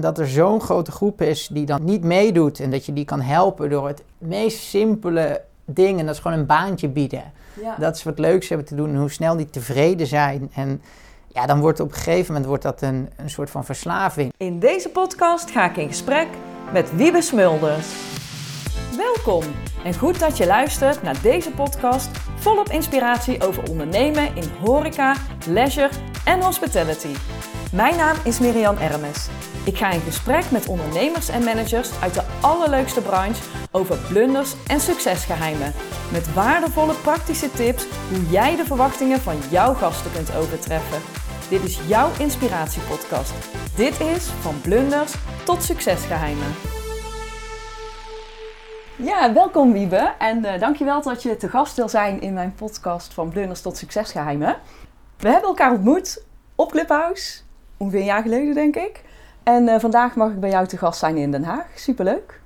Dat er zo'n grote groep is die dan niet meedoet en dat je die kan helpen door het meest simpele ding, en dat is gewoon een baantje bieden. Ja. Dat is wat leuks hebben te doen en hoe snel die tevreden zijn. En ja, dan wordt op een gegeven moment wordt dat een, een soort van verslaving. In deze podcast ga ik in gesprek met Wiebe Smulders. Welkom en goed dat je luistert naar deze podcast volop inspiratie over ondernemen in horeca, leisure en hospitality. Mijn naam is Miriam Ermes. Ik ga in gesprek met ondernemers en managers uit de allerleukste branche over blunders en succesgeheimen. Met waardevolle praktische tips hoe jij de verwachtingen van jouw gasten kunt overtreffen. Dit is jouw inspiratiepodcast. Dit is van blunders tot succesgeheimen. Ja, welkom Wiebe en uh, dankjewel dat je te gast wil zijn in mijn podcast van blunders tot succesgeheimen. We hebben elkaar ontmoet op Clubhouse, ongeveer een jaar geleden denk ik. En uh, vandaag mag ik bij jou te gast zijn in Den Haag. Superleuk.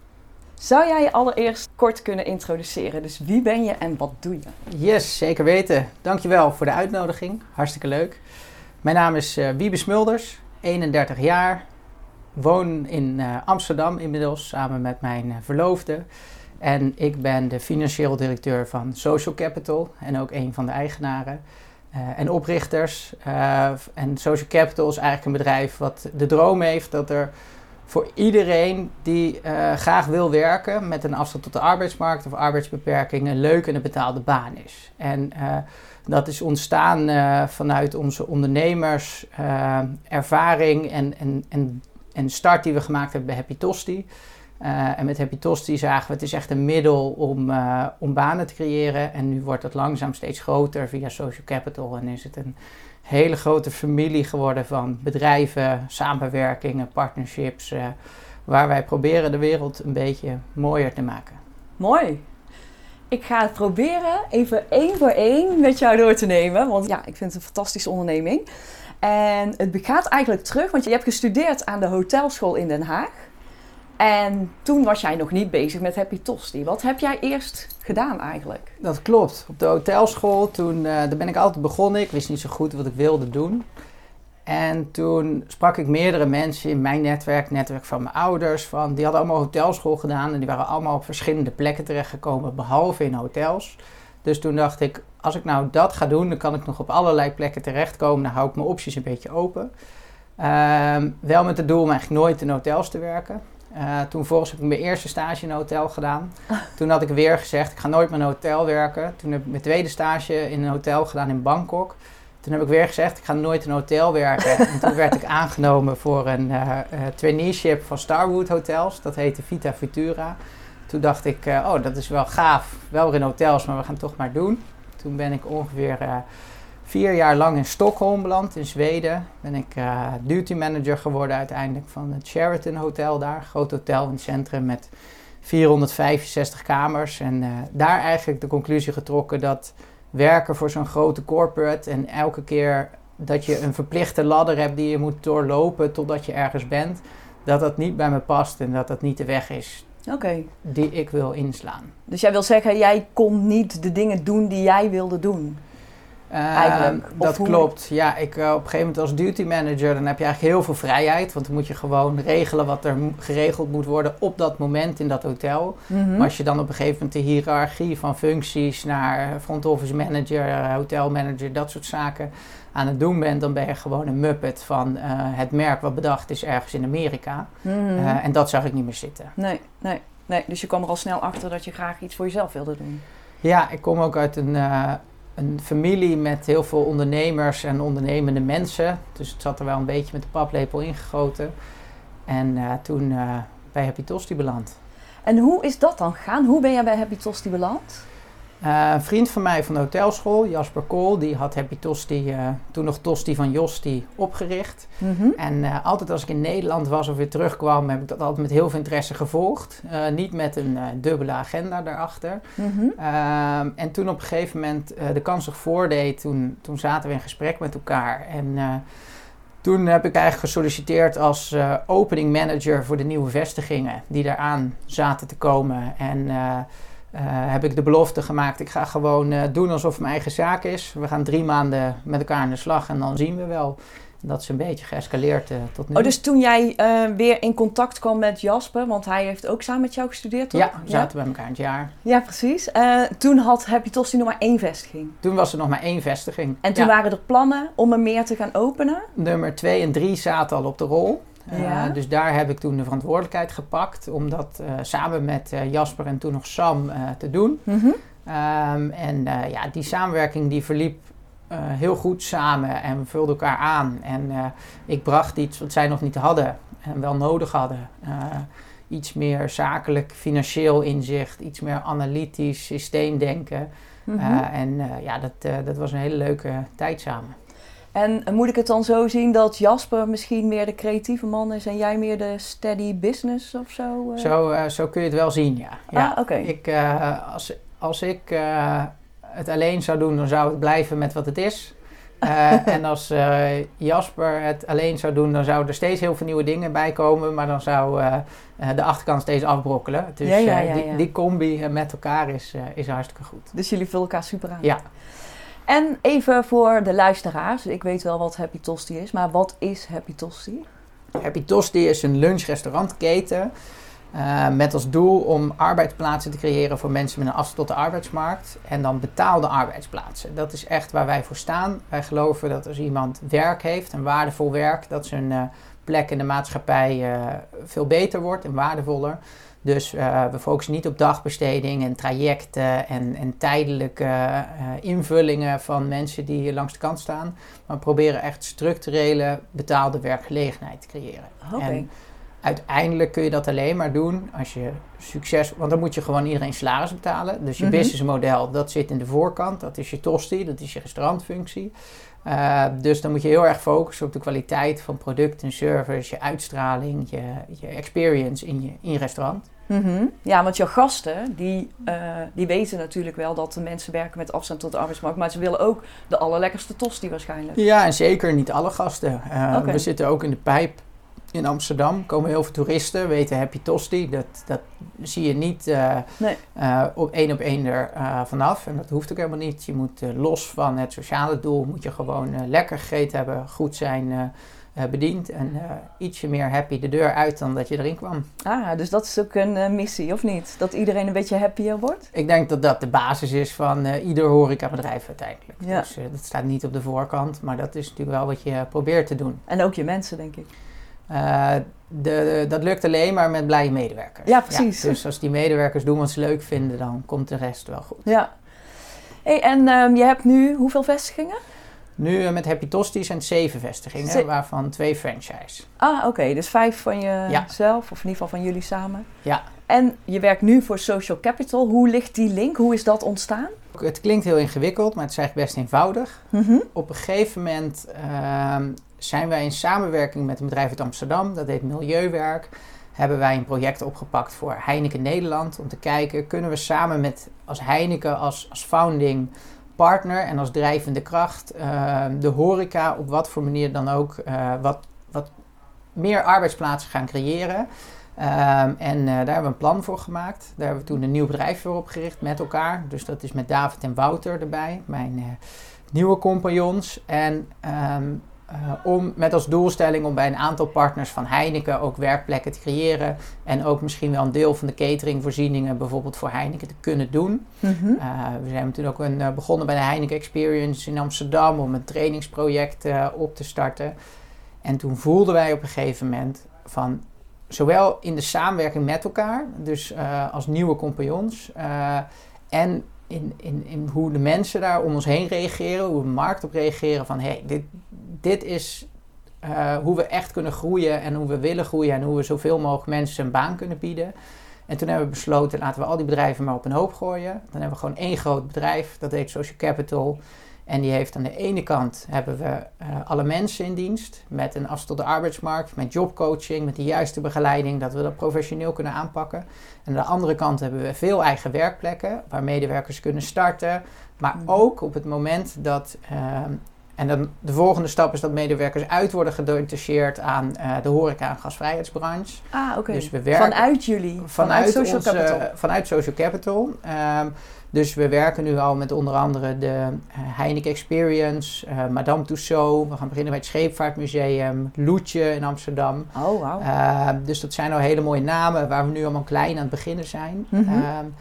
Zou jij je allereerst kort kunnen introduceren? Dus wie ben je en wat doe je? Yes, zeker weten. Dankjewel voor de uitnodiging. Hartstikke leuk. Mijn naam is uh, Wiebe Smulders, 31 jaar. Woon in uh, Amsterdam inmiddels samen met mijn verloofde. En ik ben de financieel directeur van Social Capital en ook een van de eigenaren. Uh, en oprichters. Uh, en Social Capital is eigenlijk een bedrijf wat de droom heeft dat er voor iedereen die uh, graag wil werken met een afstand tot de arbeidsmarkt of arbeidsbeperking een leuke en een betaalde baan is. En dat is ontstaan vanuit onze ondernemers ervaring en, en, en, en start die we gemaakt hebben bij Happy Tosti. Uh, en met Happy Tosti zagen we het is echt een middel om, uh, om banen te creëren. En nu wordt het langzaam steeds groter via Social Capital. En is het een hele grote familie geworden van bedrijven, samenwerkingen, partnerships. Uh, waar wij proberen de wereld een beetje mooier te maken. Mooi. Ik ga het proberen even één voor één met jou door te nemen. Want ja, ik vind het een fantastische onderneming. En het gaat eigenlijk terug, want je hebt gestudeerd aan de hotelschool in Den Haag. En toen was jij nog niet bezig met Happy Tosti. Wat heb jij eerst gedaan eigenlijk? Dat klopt. Op de hotelschool, toen, uh, daar ben ik altijd begonnen. Ik wist niet zo goed wat ik wilde doen. En toen sprak ik meerdere mensen in mijn netwerk, netwerk van mijn ouders. Van, die hadden allemaal hotelschool gedaan en die waren allemaal op verschillende plekken terechtgekomen, behalve in hotels. Dus toen dacht ik, als ik nou dat ga doen, dan kan ik nog op allerlei plekken terechtkomen. Dan hou ik mijn opties een beetje open. Uh, wel met het doel om eigenlijk nooit in hotels te werken. Uh, toen volgens heb ik mijn eerste stage in een hotel gedaan. Toen had ik weer gezegd, ik ga nooit meer in een hotel werken. Toen heb ik mijn tweede stage in een hotel gedaan in Bangkok. Toen heb ik weer gezegd, ik ga nooit in een hotel werken. en toen werd ik aangenomen voor een uh, uh, traineeship van Starwood Hotels. Dat heette Vita Futura. Toen dacht ik, oh dat is wel gaaf. Wel weer in hotels, maar we gaan het toch maar doen. Toen ben ik ongeveer vier jaar lang in Stockholm beland, in Zweden. Ben ik uh, duty manager geworden uiteindelijk van het Sheraton Hotel daar. Groot hotel in het centrum met 465 kamers. En uh, daar eigenlijk de conclusie getrokken dat werken voor zo'n grote corporate en elke keer dat je een verplichte ladder hebt die je moet doorlopen totdat je ergens bent, dat dat niet bij me past en dat dat niet de weg is okay. die ik wil inslaan. Dus jij wil zeggen, jij kon niet de dingen doen die jij wilde doen? Uh, dat hoe... klopt. Ja, ik, uh, op een gegeven moment als duty manager, dan heb je eigenlijk heel veel vrijheid. Want dan moet je gewoon regelen wat er geregeld moet worden op dat moment in dat hotel. Mm -hmm. Maar als je dan op een gegeven moment de hiërarchie van functies naar front office manager, hotel manager, dat soort zaken aan het doen bent, dan ben je gewoon een muppet van uh, het merk wat bedacht is ergens in Amerika. Mm -hmm. en dat zag ik niet meer zitten. Nee, nee, nee. Dus je kwam er al snel achter dat je graag iets voor jezelf wilde doen. Ja, ik kom ook uit een een familie met heel veel ondernemers en ondernemende mensen. Dus het zat er wel een beetje met de paplepel ingegoten. En uh, toen uh, bij Happy Tosti beland. En hoe is dat dan gegaan? Hoe ben jij bij Happy Tosti beland? Uh, een vriend van mij van de hotelschool, Jasper Kool, die had Happy Tosti, uh, toen nog Tosti van Josti, opgericht. Mm -hmm. En uh, altijd als ik in Nederland was of weer terugkwam, heb ik dat altijd met heel veel interesse gevolgd. niet met een dubbele agenda daarachter. Mm -hmm. en toen op een gegeven moment de kans zich voordeed, toen, toen zaten we in gesprek met elkaar. En toen heb ik eigenlijk gesolliciteerd als opening manager voor de nieuwe vestigingen die eraan zaten te komen. En uh, heb ik de belofte gemaakt, ik ga gewoon uh, doen alsof het mijn eigen zaak is. We gaan drie maanden met elkaar aan de slag en dan zien we wel. dat is een beetje geëscaleerd uh, tot nu. Oh, dus toen jij weer in contact kwam met Jasper, want hij heeft ook samen met jou gestudeerd, toch? Ja, we zaten bij elkaar een jaar. Ja, precies. Toen had Happy Tosti nog maar één vestiging. Toen was er nog maar één vestiging. En toen waren er plannen om er meer te gaan openen? Nummer twee en drie zaten al op de rol. Ja. dus daar heb ik toen de verantwoordelijkheid gepakt om dat samen met Jasper en toen nog Sam te doen. Mm -hmm. um, en ja, die samenwerking die verliep heel goed samen en we vulden elkaar aan. En ik bracht iets wat zij nog niet hadden en wel nodig hadden. Iets meer zakelijk, financieel inzicht, iets meer analytisch systeemdenken. Mm -hmm. en ja, dat, dat was een hele leuke tijd samen. En moet ik het dan zo zien dat Jasper misschien meer de creatieve man is en jij meer de steady business of zo? Zo, zo kun je het wel zien, ja. ja. Ah, oké. Ik, als, als ik het alleen zou doen, dan zou het blijven met wat het is. En als Jasper het alleen zou doen, dan zouden er steeds heel veel nieuwe dingen bij komen. Maar dan zou de achterkant steeds afbrokkelen. Dus ja, ja, ja, die, die, combi met elkaar is, is hartstikke goed. Dus jullie vullen elkaar super aan. Ja. En even voor de luisteraars. Ik weet wel wat Happy Tosti is, maar wat is Happy Tosti? Happy Tosti is een lunchrestaurantketen uh, met als doel om arbeidsplaatsen te creëren voor mensen met een afstand tot de arbeidsmarkt. En dan betaalde arbeidsplaatsen. Dat is echt waar wij voor staan. Wij geloven dat als iemand werk heeft, een waardevol werk, dat zijn uh, plek in de maatschappij uh, veel beter wordt en waardevoller. Dus we focussen niet op dagbesteding en trajecten en, en tijdelijke invullingen van mensen die hier langs de kant staan. Maar we proberen echt structurele betaalde werkgelegenheid te creëren. Okay uiteindelijk kun je dat alleen maar doen als je succes... Want dan moet je gewoon iedereen salaris betalen. Dus je mm businessmodel, dat zit in de voorkant. Dat is je tosti, dat is je restaurantfunctie. Uh, dus dan moet je heel erg focussen op de kwaliteit van product en service, je uitstraling, je, je experience in je, in je restaurant. Mm -hmm. Ja, want jouw gasten, die, uh, die weten natuurlijk wel dat de mensen werken met afstand tot de arbeidsmarkt. Maar ze willen ook de allerlekkerste tosti waarschijnlijk. Ja, en zeker niet alle gasten. Uh, okay. We zitten ook in de pijp in Amsterdam komen heel veel toeristen, weten Happy Tosti. Dat, dat zie je niet uh, nee. uh, op één op één er vanaf. En dat hoeft ook helemaal niet. Je moet los van het sociale doel, moet je gewoon lekker gegeten hebben, goed zijn bediend. En ietsje meer happy de deur uit dan dat je erin kwam. Ah, dus dat is ook een missie, of niet? Dat iedereen een beetje happier wordt? Ik denk dat dat de basis is van ieder horecabedrijf uiteindelijk. Ja. Dus dat staat niet op de voorkant, maar dat is natuurlijk wel wat je probeert te doen. En ook je mensen, denk ik. Uh, de, dat lukt alleen maar met blije medewerkers. Ja, precies. dus als die medewerkers doen wat ze leuk vinden, dan komt de rest wel goed. Ja. Hey, en um, je hebt nu hoeveel vestigingen? Nu uh, met Happy Tosti zijn het zeven vestigingen, Ze waarvan twee franchise. Ah, oké. Okay. Dus vijf van jezelf, of in ieder geval van jullie samen. Ja. En je werkt nu voor Social Capital. Hoe ligt die link? Hoe is dat ontstaan? Het klinkt heel ingewikkeld, maar het is eigenlijk best eenvoudig. Mm -hmm. Op een gegeven moment uh, zijn wij in samenwerking met een bedrijf uit Amsterdam, dat heet Milieuwerk, hebben wij een project opgepakt voor Heineken Nederland. Om te kijken, kunnen we samen met als Heineken als, als founding partner en als drijvende kracht uh, de horeca op wat voor manier dan ook uh, wat, wat meer arbeidsplaatsen gaan creëren. Um, en uh, daar hebben we een plan voor gemaakt. Daar hebben we toen een nieuw bedrijf voor opgericht met elkaar. Dus dat is met David en Wouter erbij, mijn nieuwe compagnons. En um, uh, om met als doelstelling om bij een aantal partners van Heineken ook werkplekken te creëren. En ook misschien wel een deel van de cateringvoorzieningen bijvoorbeeld voor Heineken te kunnen doen. Mm -hmm. uh, we zijn toen ook een, uh, begonnen bij de Heineken Experience in Amsterdam om een trainingsproject op te starten. En toen voelden wij op een gegeven moment van zowel in de samenwerking met elkaar, dus als nieuwe compagnons, en in, in, in hoe de mensen daar om ons heen reageren, hoe de markt op reageren van hey, dit, dit is uh, hoe we echt kunnen groeien en hoe we willen groeien en hoe we zoveel mogelijk mensen een baan kunnen bieden. En toen hebben we besloten, laten we al die bedrijven maar op een hoop gooien. Dan hebben we gewoon één groot bedrijf, dat heet Social Capital. En die heeft aan de ene kant hebben we uh, alle mensen in dienst met een afstand tot de arbeidsmarkt, met jobcoaching, met de juiste begeleiding, dat we dat professioneel kunnen aanpakken. En aan de andere kant hebben we veel eigen werkplekken waar medewerkers kunnen starten, maar mm. ook op het moment dat uh, en dan de volgende stap is dat medewerkers uit worden gedetacheerd aan de horeca- en gasvrijheidsbranche. Ah, oké. Dus we werken vanuit jullie? Vanuit, Social Capital? Vanuit Social Capital. Um, dus we werken nu al met onder andere de uh, Heineken Experience, uh, Madame Tussauds. We gaan beginnen bij het Scheepvaartmuseum, Loetje in Amsterdam. Oh, wow. Uh, dus dat zijn al hele mooie namen waar we nu allemaal klein aan het beginnen zijn. Mm -hmm.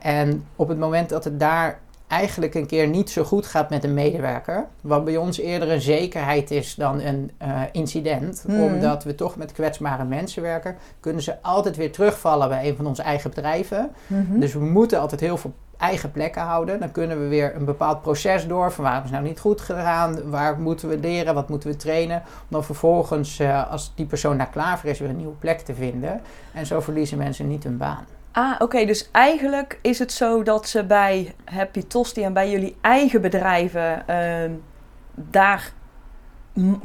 en op het moment dat het daar eigenlijk een keer niet zo goed gaat met een medewerker, wat bij ons eerder een zekerheid is dan een uh, incident, mm. omdat we toch met kwetsbare mensen werken, kunnen ze altijd weer terugvallen bij een van onze eigen bedrijven. Mm -hmm. Dus we moeten altijd heel veel eigen plekken houden. Dan kunnen we weer een bepaald proces door van waar is het nou niet goed gedaan, waar moeten we leren, wat moeten we trainen, om dan vervolgens, uh, als die persoon daar klaar voor is, weer een nieuwe plek te vinden. En zo verliezen mensen niet hun baan. Ah, oké. Dus eigenlijk is het zo dat ze bij Happy Tosti en bij jullie eigen bedrijven uh, daar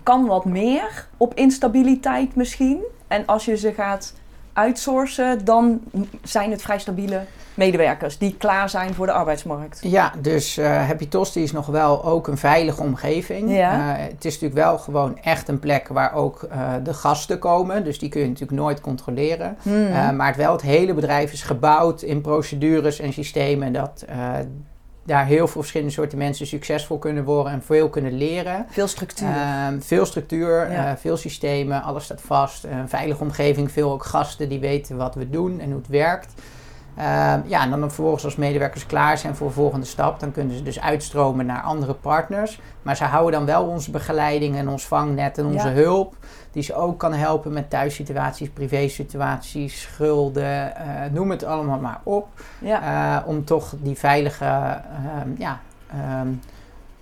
kan wat meer op instabiliteit misschien. En als je ze gaat outsourcen, dan zijn het vrij stabiele medewerkers die klaar zijn voor de arbeidsmarkt. Ja, dus uh, Happy Tosti is nog wel ook een veilige omgeving. Ja. Uh, het is natuurlijk wel gewoon echt een plek waar ook uh, de gasten komen. Dus die kun je natuurlijk nooit controleren. Hmm. maar het wel het hele bedrijf is gebouwd in procedures en systemen dat daar heel veel verschillende soorten mensen succesvol kunnen worden en veel kunnen leren. Veel structuur. Uh, veel structuur, ja. uh, veel systemen, alles staat vast. Een veilige omgeving, veel ook gasten die weten wat we doen en hoe het werkt. Uh, ja, en dan vervolgens als medewerkers klaar zijn voor de volgende stap, dan kunnen ze dus uitstromen naar andere partners. Maar ze houden dan wel onze begeleiding en ons vangnet en onze ja. hulp, die ze ook kan helpen met thuissituaties, privésituaties, schulden, uh, noem het allemaal maar op. Ja. Uh, om toch die veilige ja, um,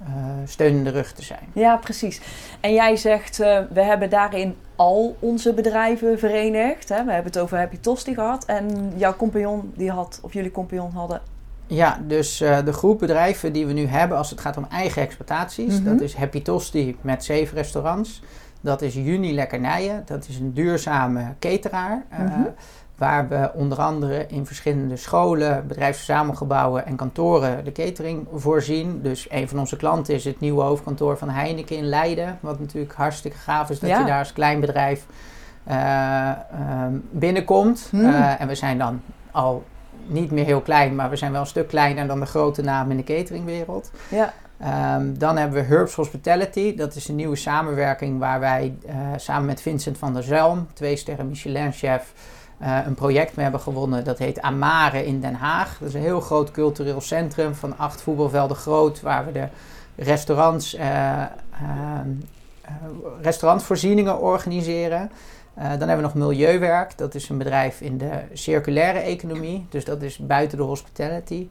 uh, steunende rug te zijn. Ja, precies. En jij zegt, we hebben daarin al onze bedrijven verenigd. Hè? We hebben het over Happy Tosti gehad. En jouw compagnon, die had, of jullie compagnon hadden... Ja, dus uh, de groep bedrijven die we nu hebben als het gaat om eigen exploitaties. Mm -hmm. Dat is Happy Tosti met zeven restaurants. Dat is Juni Lekkernijen. Dat is een duurzame cateraar. Mm -hmm waar we onder andere in verschillende scholen, bedrijfsverzamelgebouwen en kantoren de catering voorzien. Dus een van onze klanten is het nieuwe hoofdkantoor van Heineken in Leiden, wat natuurlijk hartstikke gaaf is dat ja. je daar als klein bedrijf uh, uh, binnenkomt. Hmm. Uh, en we zijn dan al niet meer heel klein, maar we zijn wel een stuk kleiner dan de grote namen in de cateringwereld. Ja. Um, dan hebben we Herbs Hospitality. Dat is een nieuwe samenwerking waar wij samen met Vincent van der Zelm, twee sterren Michelin-chef, uh, een project mee hebben gewonnen. Dat heet Amare in Den Haag. Dat is een heel groot cultureel centrum van acht voetbalvelden groot, waar we de restaurants, uh, uh, restaurantvoorzieningen organiseren. dan hebben we nog Milieuwerk. Dat is een bedrijf in de circulaire economie. Dus dat is buiten de hospitality.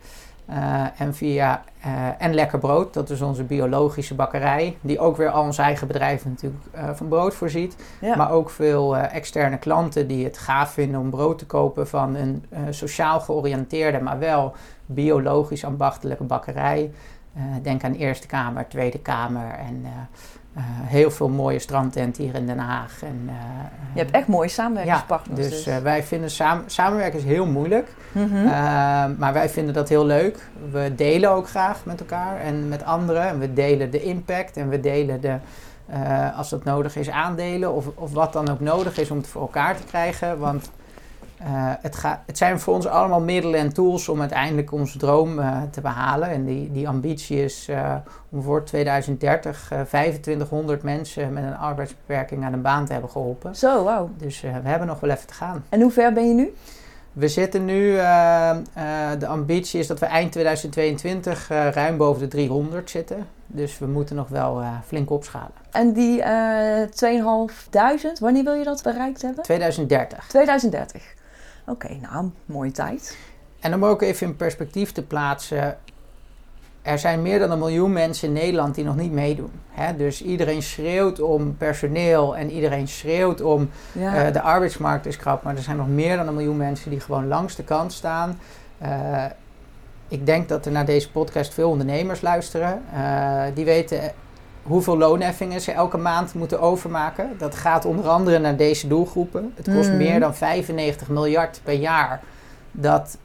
Uh, en via uh, en Lekker Brood, dat is onze biologische bakkerij, die ook weer al ons eigen bedrijf natuurlijk uh, van brood voorziet. Ja. Maar ook veel externe klanten die het gaaf vinden om brood te kopen van een sociaal georiënteerde, maar wel biologisch ambachtelijke bakkerij. denk aan Eerste Kamer, Tweede Kamer en uh, heel veel mooie strandtenten hier in Den Haag. En, uh, je hebt echt mooie samenwerkingspartners. Ja, dus, dus. Uh, wij vinden samen, samenwerken is heel moeilijk. Mm -hmm. maar wij vinden dat heel leuk. We delen ook graag met elkaar en met anderen. En we delen de impact en we delen de, als dat nodig is, aandelen. Of, of wat dan ook nodig is om het voor elkaar te krijgen. Want uh, het, het, zijn voor ons allemaal middelen en tools om uiteindelijk onze droom uh, te behalen. En die, die ambitie is uh, om voor 2030 2500 mensen met een arbeidsbeperking aan een baan te hebben geholpen. Zo, wauw. Dus we hebben nog wel even te gaan. En hoe ver ben je nu? We zitten nu, de ambitie is dat we eind 2022 ruim boven de 300 zitten. Dus we moeten nog wel flink opschalen. En die 2500, wanneer wil je dat bereikt hebben? 2030. 2030. Oké, okay, nou, mooie tijd. En om ook even in perspectief te plaatsen. Er zijn meer dan een miljoen mensen in Nederland die nog niet meedoen. Hè? Dus iedereen schreeuwt om personeel en iedereen schreeuwt om ja. uh, de arbeidsmarkt is krap. Maar er zijn nog meer dan een miljoen mensen die gewoon langs de kant staan. Uh, ik denk dat er naar deze podcast veel ondernemers luisteren. Uh, die weten hoeveel loonheffingen ze elke maand moeten overmaken. Dat gaat onder andere naar deze doelgroepen. Het kost mm. meer dan 95 miljard per jaar dat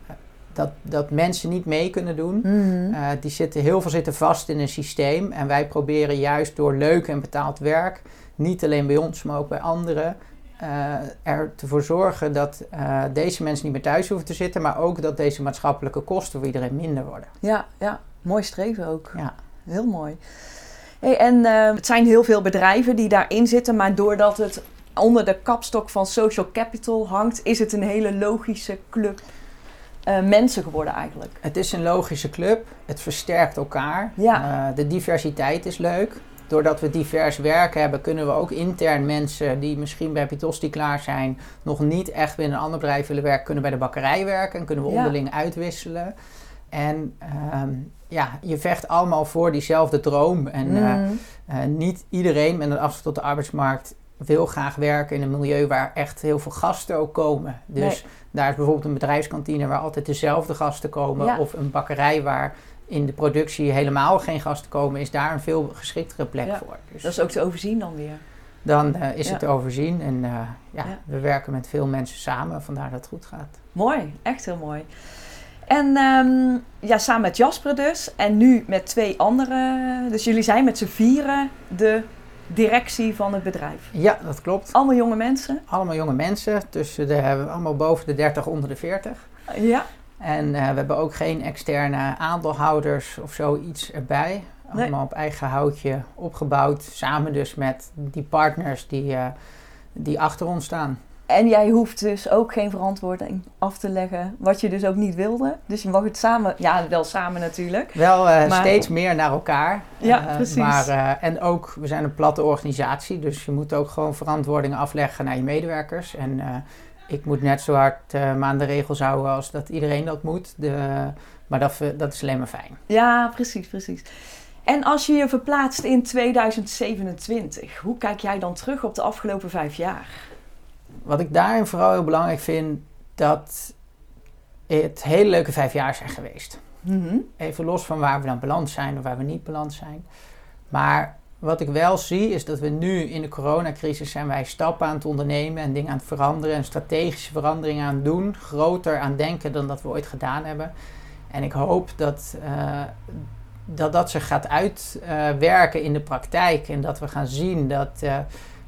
dat, dat mensen niet mee kunnen doen. Mhm. Uh, die zitten, heel veel zitten vast in een systeem. En wij proberen juist door leuk en betaald werk, niet alleen bij ons, maar ook bij anderen, uh, ervoor zorgen dat uh, deze mensen niet meer thuis hoeven te zitten, maar ook dat deze maatschappelijke kosten voor iedereen minder worden. Ja, ja. mooi streven ook. Ja. Heel mooi. Hey, en uh, het zijn heel veel bedrijven die daarin zitten, maar doordat het onder de kapstok van social capital hangt, is het een hele logische club uh, mensen geworden eigenlijk. Het is een logische club. Het versterkt elkaar. Ja. Uh, de diversiteit is leuk. Doordat we divers werk hebben, kunnen we ook intern mensen die misschien bij Pitosti klaar zijn, nog niet echt binnen een ander bedrijf willen werken, kunnen bij de bakkerij werken en kunnen we Ja. onderling uitwisselen. En ehm, ja, je vecht allemaal voor diezelfde droom. En eh, Mm. eh, niet iedereen met een afstand tot de arbeidsmarkt wil graag werken in een milieu waar echt heel veel gasten ook komen. Dus Nee. daar is bijvoorbeeld een bedrijfskantine waar altijd dezelfde gasten komen. Ja. Of een bakkerij waar in de productie helemaal geen gasten komen, is daar een veel geschiktere plek Ja. voor. Dus Dat is ook te overzien dan weer. dan eh, is Ja. het te overzien. En Ja. we werken met veel mensen samen, vandaar dat het goed gaat. Mooi, echt heel mooi. En ehm, ja, samen met Jasper dus. En nu met twee andere. Dus jullie zijn met z'n vieren de directie van het bedrijf. Ja, dat klopt. Allemaal jonge mensen. Allemaal jonge mensen, tussen de, hebben we allemaal boven de 30, onder de 40. Ja, En eh, we hebben ook geen externe aandeelhouders of zoiets erbij. Nee. Allemaal op eigen houtje opgebouwd. Samen dus met die partners die, eh, die achter ons staan. En jij hoeft dus ook geen verantwoording af te leggen, wat je dus ook niet wilde. Dus je mag het samen, ja, wel samen natuurlijk. Wel eh, Maar- steeds meer naar elkaar. Ja, Eh, precies. Maar, eh, en ook, we zijn een platte organisatie, dus je moet ook gewoon verantwoordingen afleggen naar je medewerkers. En ik moet net zo hard me aan de regels houden als dat iedereen dat moet. De, maar dat, dat is alleen maar fijn. Ja, precies, precies. En als je je verplaatst in 2027, hoe kijk jij dan terug op de afgelopen vijf jaar? Wat ik daarin vooral heel belangrijk vind, dat het hele leuke vijf jaar zijn geweest. Mhm. Even los van waar we dan beland zijn of waar we niet beland zijn. Maar wat ik wel zie is dat we nu in de coronacrisis zijn wij stappen aan het ondernemen en dingen aan het veranderen en strategische veranderingen aan het doen. Groter aan denken dan dat we ooit gedaan hebben. En ik hoop dat eh, dat, dat zich gaat uitwerken in de praktijk. En dat we gaan zien dat eh,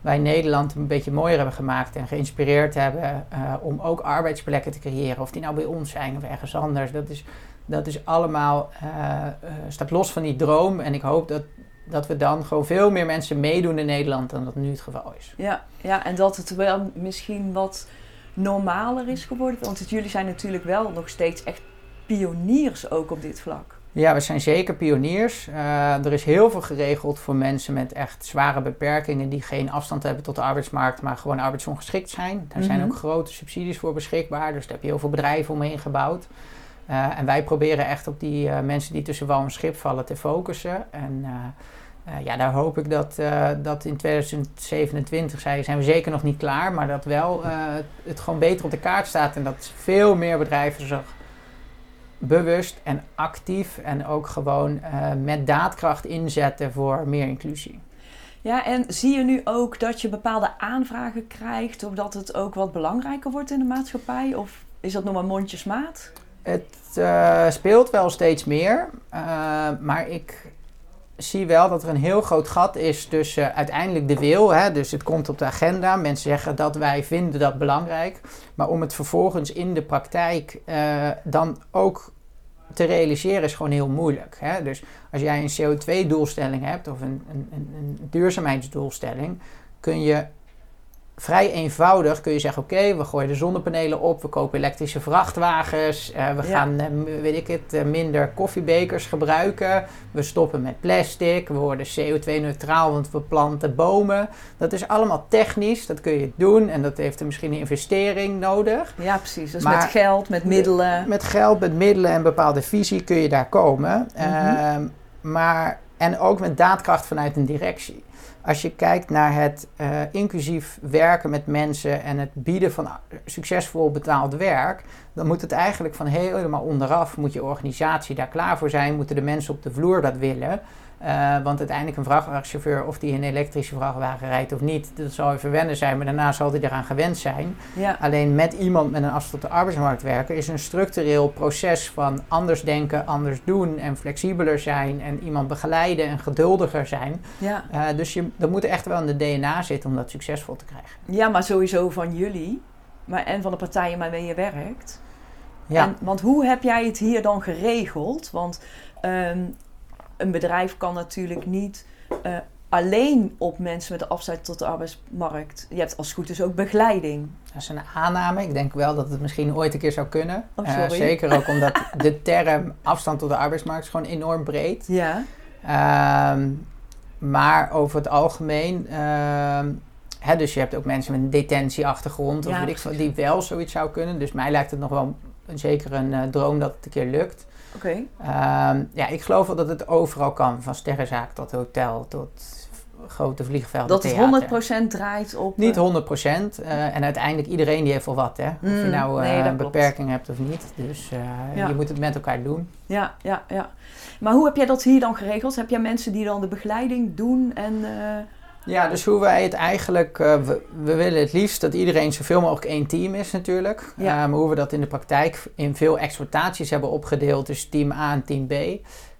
wij Nederland een beetje mooier hebben gemaakt en geïnspireerd hebben eh, om ook arbeidsplekken te creëren. Of die nou bij ons zijn of ergens anders. Dat is, dat is allemaal, eh, staat los van die droom. En ik hoop dat, dat we dan gewoon veel meer mensen meedoen in Nederland dan dat nu het geval is. Ja, ja, en dat het wel misschien wat normaler is geworden. Want jullie zijn natuurlijk wel nog steeds echt pioniers ook op dit vlak. Ja, we zijn zeker pioniers. Eh, er is heel veel geregeld voor mensen met echt zware beperkingen die geen afstand hebben tot de arbeidsmarkt, maar gewoon arbeidsongeschikt zijn. Daar zijn Mhm. ook grote subsidies voor beschikbaar, dus daar heb je heel veel bedrijven omheen gebouwd. Eh, en wij proberen echt op die eh, mensen die tussen wal en schip vallen te focussen. En ja, daar hoop ik dat, dat in 2027 zijn, zijn we zeker nog niet klaar, maar dat wel eh, het gewoon beter op de kaart staat en dat veel meer bedrijven zich bewust en actief en ook gewoon eh, met daadkracht inzetten voor meer inclusie. Ja, en zie je nu ook dat je bepaalde aanvragen krijgt, of dat het ook wat belangrijker wordt in de maatschappij? Of is dat nog maar mondjesmaat? Het eh, speelt wel steeds meer, eh, maar ik zie wel dat er een heel groot gat is tussen uiteindelijk de wil, hè, dus het komt op de agenda, mensen zeggen dat wij vinden dat belangrijk, maar om het vervolgens in de praktijk eh, dan ook te realiseren is gewoon heel moeilijk. Hè? Dus als jij een CO2-doelstelling hebt of een, een, een duurzaamheidsdoelstelling, kun je vrij eenvoudig kun je zeggen: Oké, we gooien de zonnepanelen op, we kopen elektrische vrachtwagens, eh, we Ja. gaan, eh, weet ik het, eh, minder koffiebekers gebruiken, we stoppen met plastic, we worden CO2-neutraal, want we planten bomen. Dat is allemaal technisch, dat kun je doen en dat heeft er misschien een investering nodig. Ja, precies. Dus Maar- met geld, met middelen. Met geld, met middelen en bepaalde visie kun je daar komen. Mhm. Ehm, maar, en ook met daadkracht vanuit een directie. Als je kijkt naar het eh, inclusief werken met mensen en het bieden van succesvol betaald werk, dan moet het eigenlijk van helemaal onderaf, moet je organisatie daar klaar voor zijn, moeten de mensen op de vloer dat willen. Uh, want uiteindelijk een vrachtwagenchauffeur, of die een elektrische vrachtwagen rijdt of niet, dat zal even wennen zijn, maar daarna zal hij eraan gewend zijn. Ja. Alleen met iemand met een afstand tot de arbeidsmarkt werken is een structureel proces van anders denken, anders doen en flexibeler zijn en iemand begeleiden en geduldiger zijn. Ja. Uh, dus je, dat moet echt wel in de DNA zitten om dat succesvol te krijgen. Ja, maar sowieso van jullie maar, en van de partijen waarmee je werkt. Ja. En, want hoe heb jij het hier dan geregeld? Want um, een bedrijf kan natuurlijk niet uh, alleen op mensen met de afstand tot de arbeidsmarkt. Je hebt als het goed is ook begeleiding. Dat is een aanname. Ik denk wel dat het misschien ooit een keer zou kunnen. Oh, uh, zeker ook omdat de term afstand tot de arbeidsmarkt is gewoon enorm breed. Ja. Uh, maar over het algemeen. Uh, hè, dus je hebt ook mensen met een detentieachtergrond. Of weet ik, die wel zoiets zou kunnen. Dus mij lijkt het nog wel zeker een uh, droom dat het een keer lukt. Oké. Ehm, ja, ik geloof wel dat het overal kan. Van sterrenzaak tot hotel tot grote vliegvelden, Dat het 100% draait op... Niet 100%. Uh, eh, en uiteindelijk iedereen die heeft wel wat, hè. Of je mm, nou uh, een beperking hebt of niet. Dus uh, je moet het met elkaar doen. Ja, ja, ja. Maar hoe heb jij dat hier dan geregeld? Heb jij mensen die dan de begeleiding doen en... Ja, dus hoe wij het eigenlijk... Uh, we, we, willen het liefst dat iedereen zoveel mogelijk één team is natuurlijk. Ja. Uh, maar hoe we dat in de praktijk in veel exploitaties hebben opgedeeld. Dus team A en team B.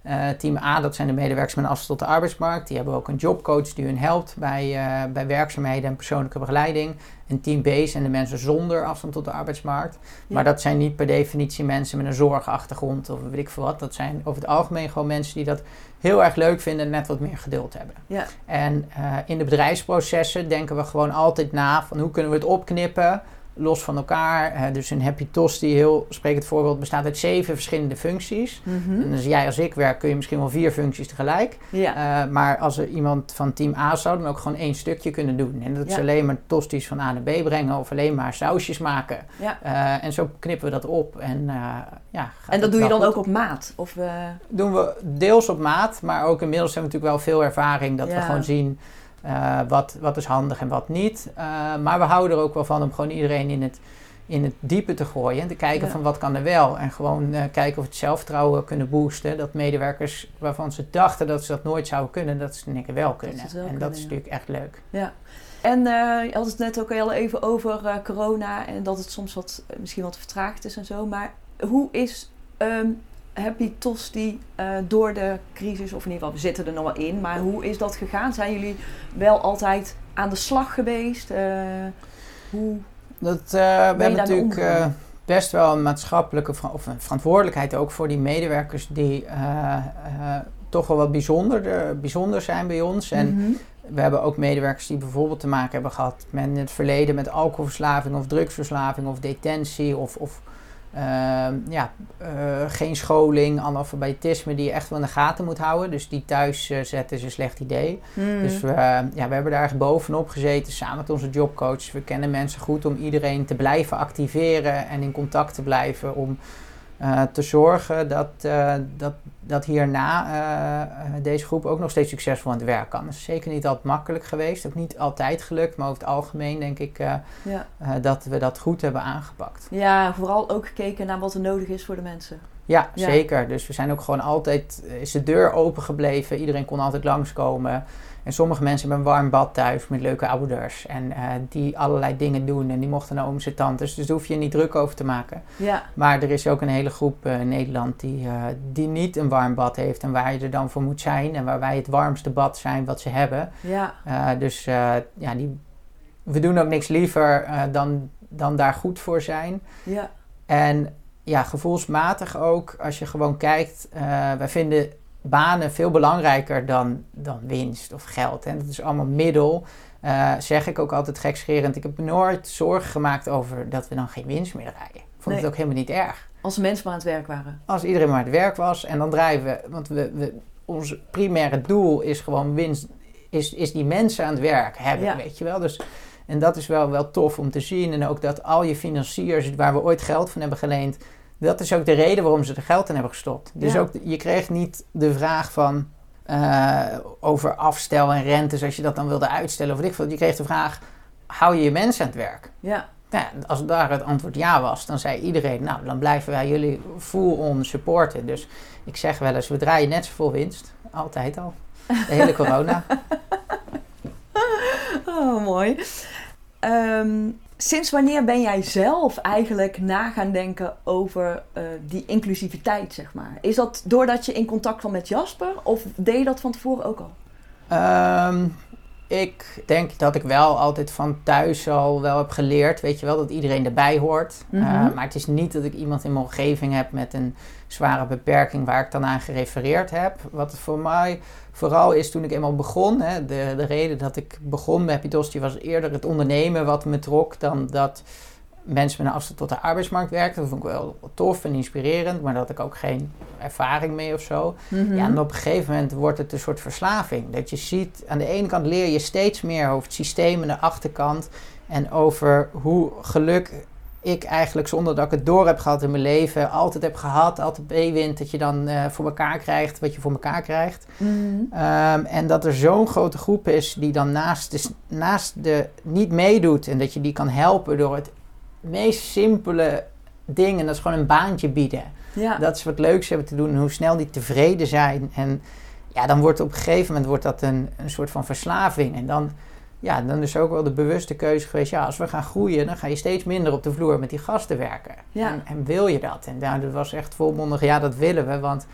Uh, team A, dat zijn de medewerkers met een afstand tot de arbeidsmarkt. Die hebben ook een jobcoach die hun helpt bij, uh, bij werkzaamheden en persoonlijke begeleiding. En team B zijn de mensen zonder afstand tot de arbeidsmarkt. Maar dat zijn niet per definitie mensen met een zorgachtergrond of weet ik veel wat. Dat zijn over het algemeen gewoon mensen die dat heel erg leuk vinden en net wat meer geduld hebben. Ja. En uh, in de bedrijfsprocessen denken we gewoon altijd na van hoe kunnen we het opknippen los van elkaar. Dus een Happy Tosti, heel sprekend voorbeeld, bestaat uit zeven verschillende functies. Mm En als jij als ik werk, kun je misschien wel vier functies tegelijk. Ja. Uh, maar als er iemand van team A zou, dan ook gewoon één stukje kunnen doen. En dat is alleen maar tosties van A naar B brengen of alleen maar sausjes maken. Ja. Uh, en zo knippen we dat op. En, ja, en dat doe je dan ook op maat? Of, Doen we deels op maat, maar ook inmiddels hebben we natuurlijk wel veel ervaring dat we gewoon zien uh, wat, wat is handig en wat niet. Uh, maar we houden er ook wel van om gewoon iedereen in het, in het diepe te gooien. En te kijken van wat kan er wel. En gewoon uh, kijken of we het zelfvertrouwen kunnen boosten. Dat medewerkers waarvan ze dachten dat ze dat nooit zouden kunnen, dat ze het wel kunnen. Wel en kunnen, dat is natuurlijk echt leuk. Ja. En je had het net ook al even over corona en dat het soms wat, misschien wat vertraagd is en zo. Maar hoe is um, Happy Tosti uh, door de crisis, of in ieder geval, we zitten er nog wel in, maar hoe is dat gegaan? Zijn jullie wel altijd aan de slag geweest? Uh, hoe dat, uh, we hebben natuurlijk best wel een maatschappelijke of een verantwoordelijkheid ook voor die medewerkers die toch wel wat bijzonder, bijzonder zijn bij ons. En mm -hmm. we hebben ook medewerkers die bijvoorbeeld te maken hebben gehad met in het verleden met alcoholverslaving of drugsverslaving of detentie of, of ja, uh, geen scholing, analfabetisme die je echt wel in de gaten moet houden. Dus die thuis uh, zetten is een slecht idee. Hmm. Dus we, ja, we hebben daar echt bovenop gezeten samen met onze jobcoach. We kennen mensen goed om iedereen te blijven activeren en in contact te blijven om uh, te zorgen dat, uh, dat, dat hierna uh, deze groep ook nog steeds succesvol aan het werk kan. Dat is zeker niet altijd makkelijk geweest, ook niet altijd gelukt, maar over het algemeen denk ik ja. dat we dat goed hebben aangepakt. Ja, vooral ook gekeken naar wat er nodig is voor de mensen. Ja, ja, zeker. Dus we zijn ook gewoon altijd, is de deur open gebleven, iedereen kon altijd langskomen. En sommige mensen hebben een warm bad thuis met leuke ouders. En uh, die allerlei dingen doen. En die mochten naar ooms en tantes. Dus daar hoef je niet druk over te maken. Ja. Maar er is ook een hele groep uh, in Nederland die, uh, die niet een warm bad heeft. En waar je er dan voor moet zijn. En waar wij het warmste bad zijn wat ze hebben. Ja. dus ja, die, we doen ook niks liever dan, dan daar goed voor zijn. Ja. En ja, gevoelsmatig ook. Als je gewoon kijkt. wij vinden banen veel belangrijker dan, dan winst of geld. En dat is allemaal middel. Uh, zeg ik ook altijd gekscherend. Ik heb nooit zorgen gemaakt over dat we dan geen winst meer draaien. Ik vond het ook helemaal niet erg. Als mensen maar aan het werk waren. Als iedereen maar aan het werk was. En dan draaien we. Want we, we, ons primaire doel is gewoon winst. Is, is die mensen aan het werk hebben, weet je wel. Dus, en dat is wel, wel tof om te zien. En ook dat al je financiers, waar we ooit geld van hebben geleend dat is ook de reden waarom ze er geld in hebben gestopt. Dus ook, je kreeg niet de vraag van uh, over afstel en rentes, als je dat dan wilde uitstellen of ik veel. Je kreeg de vraag, hou je je mensen aan het werk? Ja. Nou, als daar het antwoord ja was, dan zei iedereen, nou, dan blijven wij jullie full on supporten. Dus ik zeg wel eens, we draaien net zoveel winst, altijd al. De hele corona. oh, mooi. Ehm, sinds wanneer ben jij zelf eigenlijk na gaan denken over uh, die inclusiviteit, zeg maar? Is dat doordat je in contact kwam met Jasper of deed je dat van tevoren ook al? Um, ik denk dat ik wel altijd van thuis al wel heb geleerd, weet je wel, dat iedereen erbij hoort. Mm maar het is niet dat ik iemand in mijn omgeving heb met een zware beperking waar ik dan aan gerefereerd heb. Wat voor mij vooral is toen ik eenmaal begon, hè, de, de reden dat ik begon met Happy was eerder het ondernemen wat me trok dan dat mensen met een afstand tot de arbeidsmarkt werken. Dat vond ik wel tof en inspirerend, maar daar had ik ook geen ervaring mee of zo. Mhm. Ja, en op een gegeven moment wordt het een soort verslaving. Dat je ziet, aan de ene kant leer je steeds meer over het systeem aan de achterkant en over hoe geluk ik eigenlijk zonder dat ik het door heb gehad in mijn leven, altijd heb gehad, altijd meewint, dat je dan uh, voor elkaar krijgt wat je voor elkaar krijgt. Mhm. Ehm, en dat er zo'n grote groep is die dan naast de, naast de niet meedoet en dat je die kan helpen door het meest simpele dingen. Dat is gewoon een baantje bieden. Ja. Dat is wat leuks hebben te doen en hoe snel die tevreden zijn. En ja, dan wordt op een gegeven moment wordt dat een, een soort van verslaving. En dan, ja, dan is ook wel de bewuste keuze geweest. Ja, als we gaan groeien, dan ga je steeds minder op de vloer met die gasten werken. Ja. En, en wil je dat? En dat was echt volmondig, ja, dat willen we. Want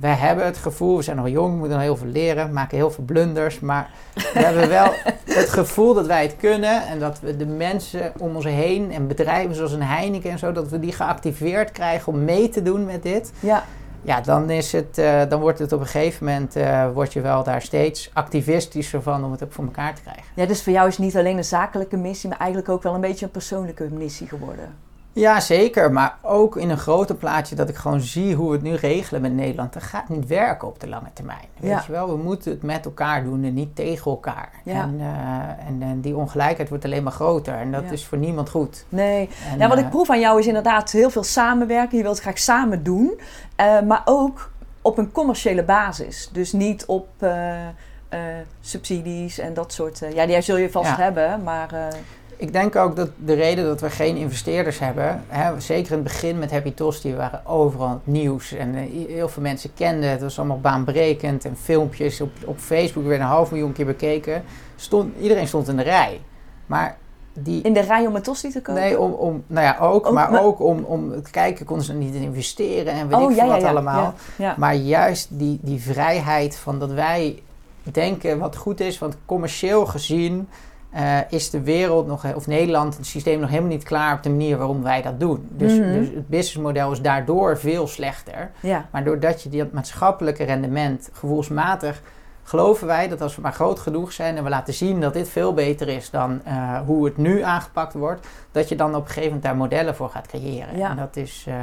wij hebben het gevoel, we zijn nog jong, we moeten nog heel veel leren, maken heel veel blunders. Maar we hebben wel het gevoel dat wij het kunnen en dat we de mensen om ons heen en bedrijven zoals een Heineken en zo, dat we die geactiveerd krijgen om mee te doen met dit. Ja. Ja, dan, is het, uh, dan wordt het op een gegeven moment, uh, word je wel daar steeds activistischer van om het ook voor elkaar te krijgen. Ja, dus voor jou is niet alleen een zakelijke missie, maar eigenlijk ook wel een beetje een persoonlijke missie geworden. Ja, zeker. Maar ook in een groter plaatje dat ik gewoon zie hoe we het nu regelen met Nederland. Dat gaat niet werken op de lange termijn. Weet je wel, we moeten het met elkaar doen en niet tegen elkaar. En, uh, en, en, die ongelijkheid wordt alleen maar groter. En dat is voor niemand goed. Nee. ja, wat ik eh, proef aan jou is inderdaad heel veel samenwerken. Je wilt het graag samen doen. Uh, maar ook op een commerciële basis. Dus niet op subsidies en dat soort... ja, die zul je vast hebben, maar... Ik denk ook dat de reden dat we geen investeerders hebben, hè, zeker in het begin met Happy Tosti, waren overal het nieuws en uh, heel veel mensen kenden het. Het was allemaal baanbrekend en filmpjes op, op Facebook werden een half miljoen keer bekeken. Stond, iedereen stond in de rij. Maar die, in de rij om een tosti te kopen? Nee, om, om, nou ja, ook, maar, ook om, om te kijken, konden ze niet investeren en weet oh, ik veel wat allemaal. Maar juist die, die vrijheid van dat wij denken wat goed is, want commercieel gezien uh, is de wereld nog, of Nederland, het systeem nog helemaal niet klaar op de manier waarom wij dat doen. Dus, mhm. dus het businessmodel is daardoor veel slechter. Ja. Maar doordat je dat maatschappelijke rendement gevoelsmatig geloven wij dat als we maar groot genoeg zijn en we laten zien dat dit veel beter is dan uh, hoe het nu aangepakt wordt, dat je dan op een gegeven moment daar modellen voor gaat creëren. Ja. En dat is. Uh,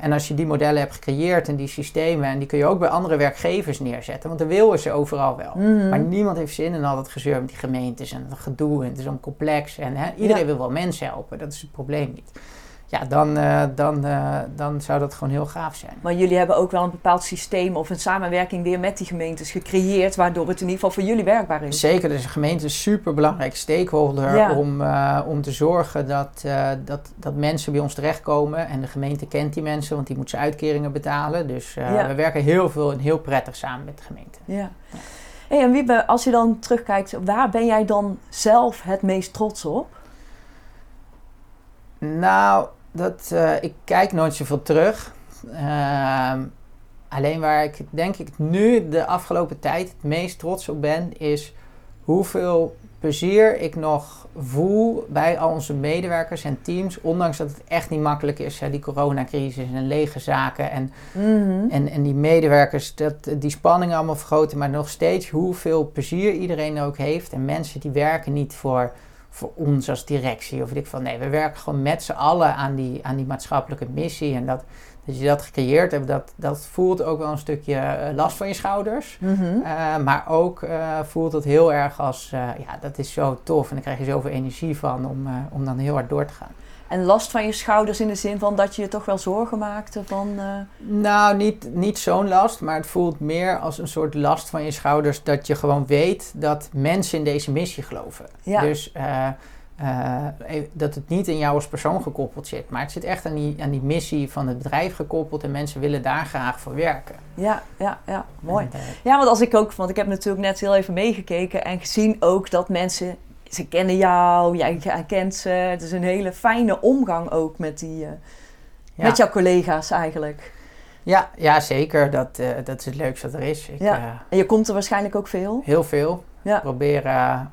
en als je die modellen hebt gecreëerd en die systemen, en die kun je ook bij andere werkgevers neerzetten, want dan willen ze overal wel. Mhm. Maar niemand heeft zin in al dat gezeur met die gemeentes en het gedoe en het is om complex. En hè, iedereen wil wel mensen helpen, dat is het probleem niet ja, dan, uh, dan, uh, dan zou dat gewoon heel gaaf zijn. Maar jullie hebben ook wel een bepaald systeem of een samenwerking weer met die gemeentes gecreëerd, waardoor het in ieder geval voor jullie werkbaar is. Zeker, dus de gemeente is een super belangrijk stakeholder om, uh, om te zorgen dat, dat, dat mensen bij ons terechtkomen. En de gemeente kent die mensen, want die moeten ze uitkeringen betalen. Dus ja. we werken heel veel en heel prettig samen met de gemeente. Ja. Hey, en Wiebe, als je dan terugkijkt, waar ben jij dan zelf het meest trots op? Nou, dat, uh, ik kijk nooit zoveel terug. Uh, alleen waar ik denk ik nu de afgelopen tijd het meest trots op ben, is hoeveel plezier ik nog voel bij al onze medewerkers en teams. Ondanks dat het echt niet makkelijk is, hè, die coronacrisis en lege zaken. En, mhm. en, en die medewerkers, dat, die spanningen allemaal vergroten. Maar nog steeds hoeveel plezier iedereen ook heeft. En mensen die werken niet voor voor ons als directie. Of weet ik van nee, we werken gewoon met z'n allen aan die, aan die maatschappelijke missie. En dat, dat je dat gecreëerd hebt, dat, dat voelt ook wel een stukje eh, last van je schouders. Mhm. Eh, maar ook uh, voelt het heel erg als, ja, dat is zo tof. En dan krijg je zoveel energie van om, om dan heel hard door te gaan. En last van je schouders in de zin van dat je je toch wel zorgen maakte van... Uh... Nou, niet, niet zo'n last, maar het voelt meer als een soort last van je schouders... dat je gewoon weet dat mensen in deze missie geloven. Ja. Dus uh, eh, e- dat het niet in jou als persoon gekoppeld zit, maar het zit echt aan die, aan die missie van het bedrijf gekoppeld en mensen willen daar graag voor werken. Ja, ja, ja, mooi. En, eh, Ja, want als ik ook, want ik heb natuurlijk net heel even meegekeken en gezien ook dat mensen, ze kennen jou, jij kent ze. Het is een hele fijne omgang ook met, die, eh, ja. met jouw collega's eigenlijk. Ja, ja, zeker. Dat, eh, dat is het leukste wat er is. Ik, Ja. eh, En je komt er waarschijnlijk ook veel. heel veel. Ja. Ik probeer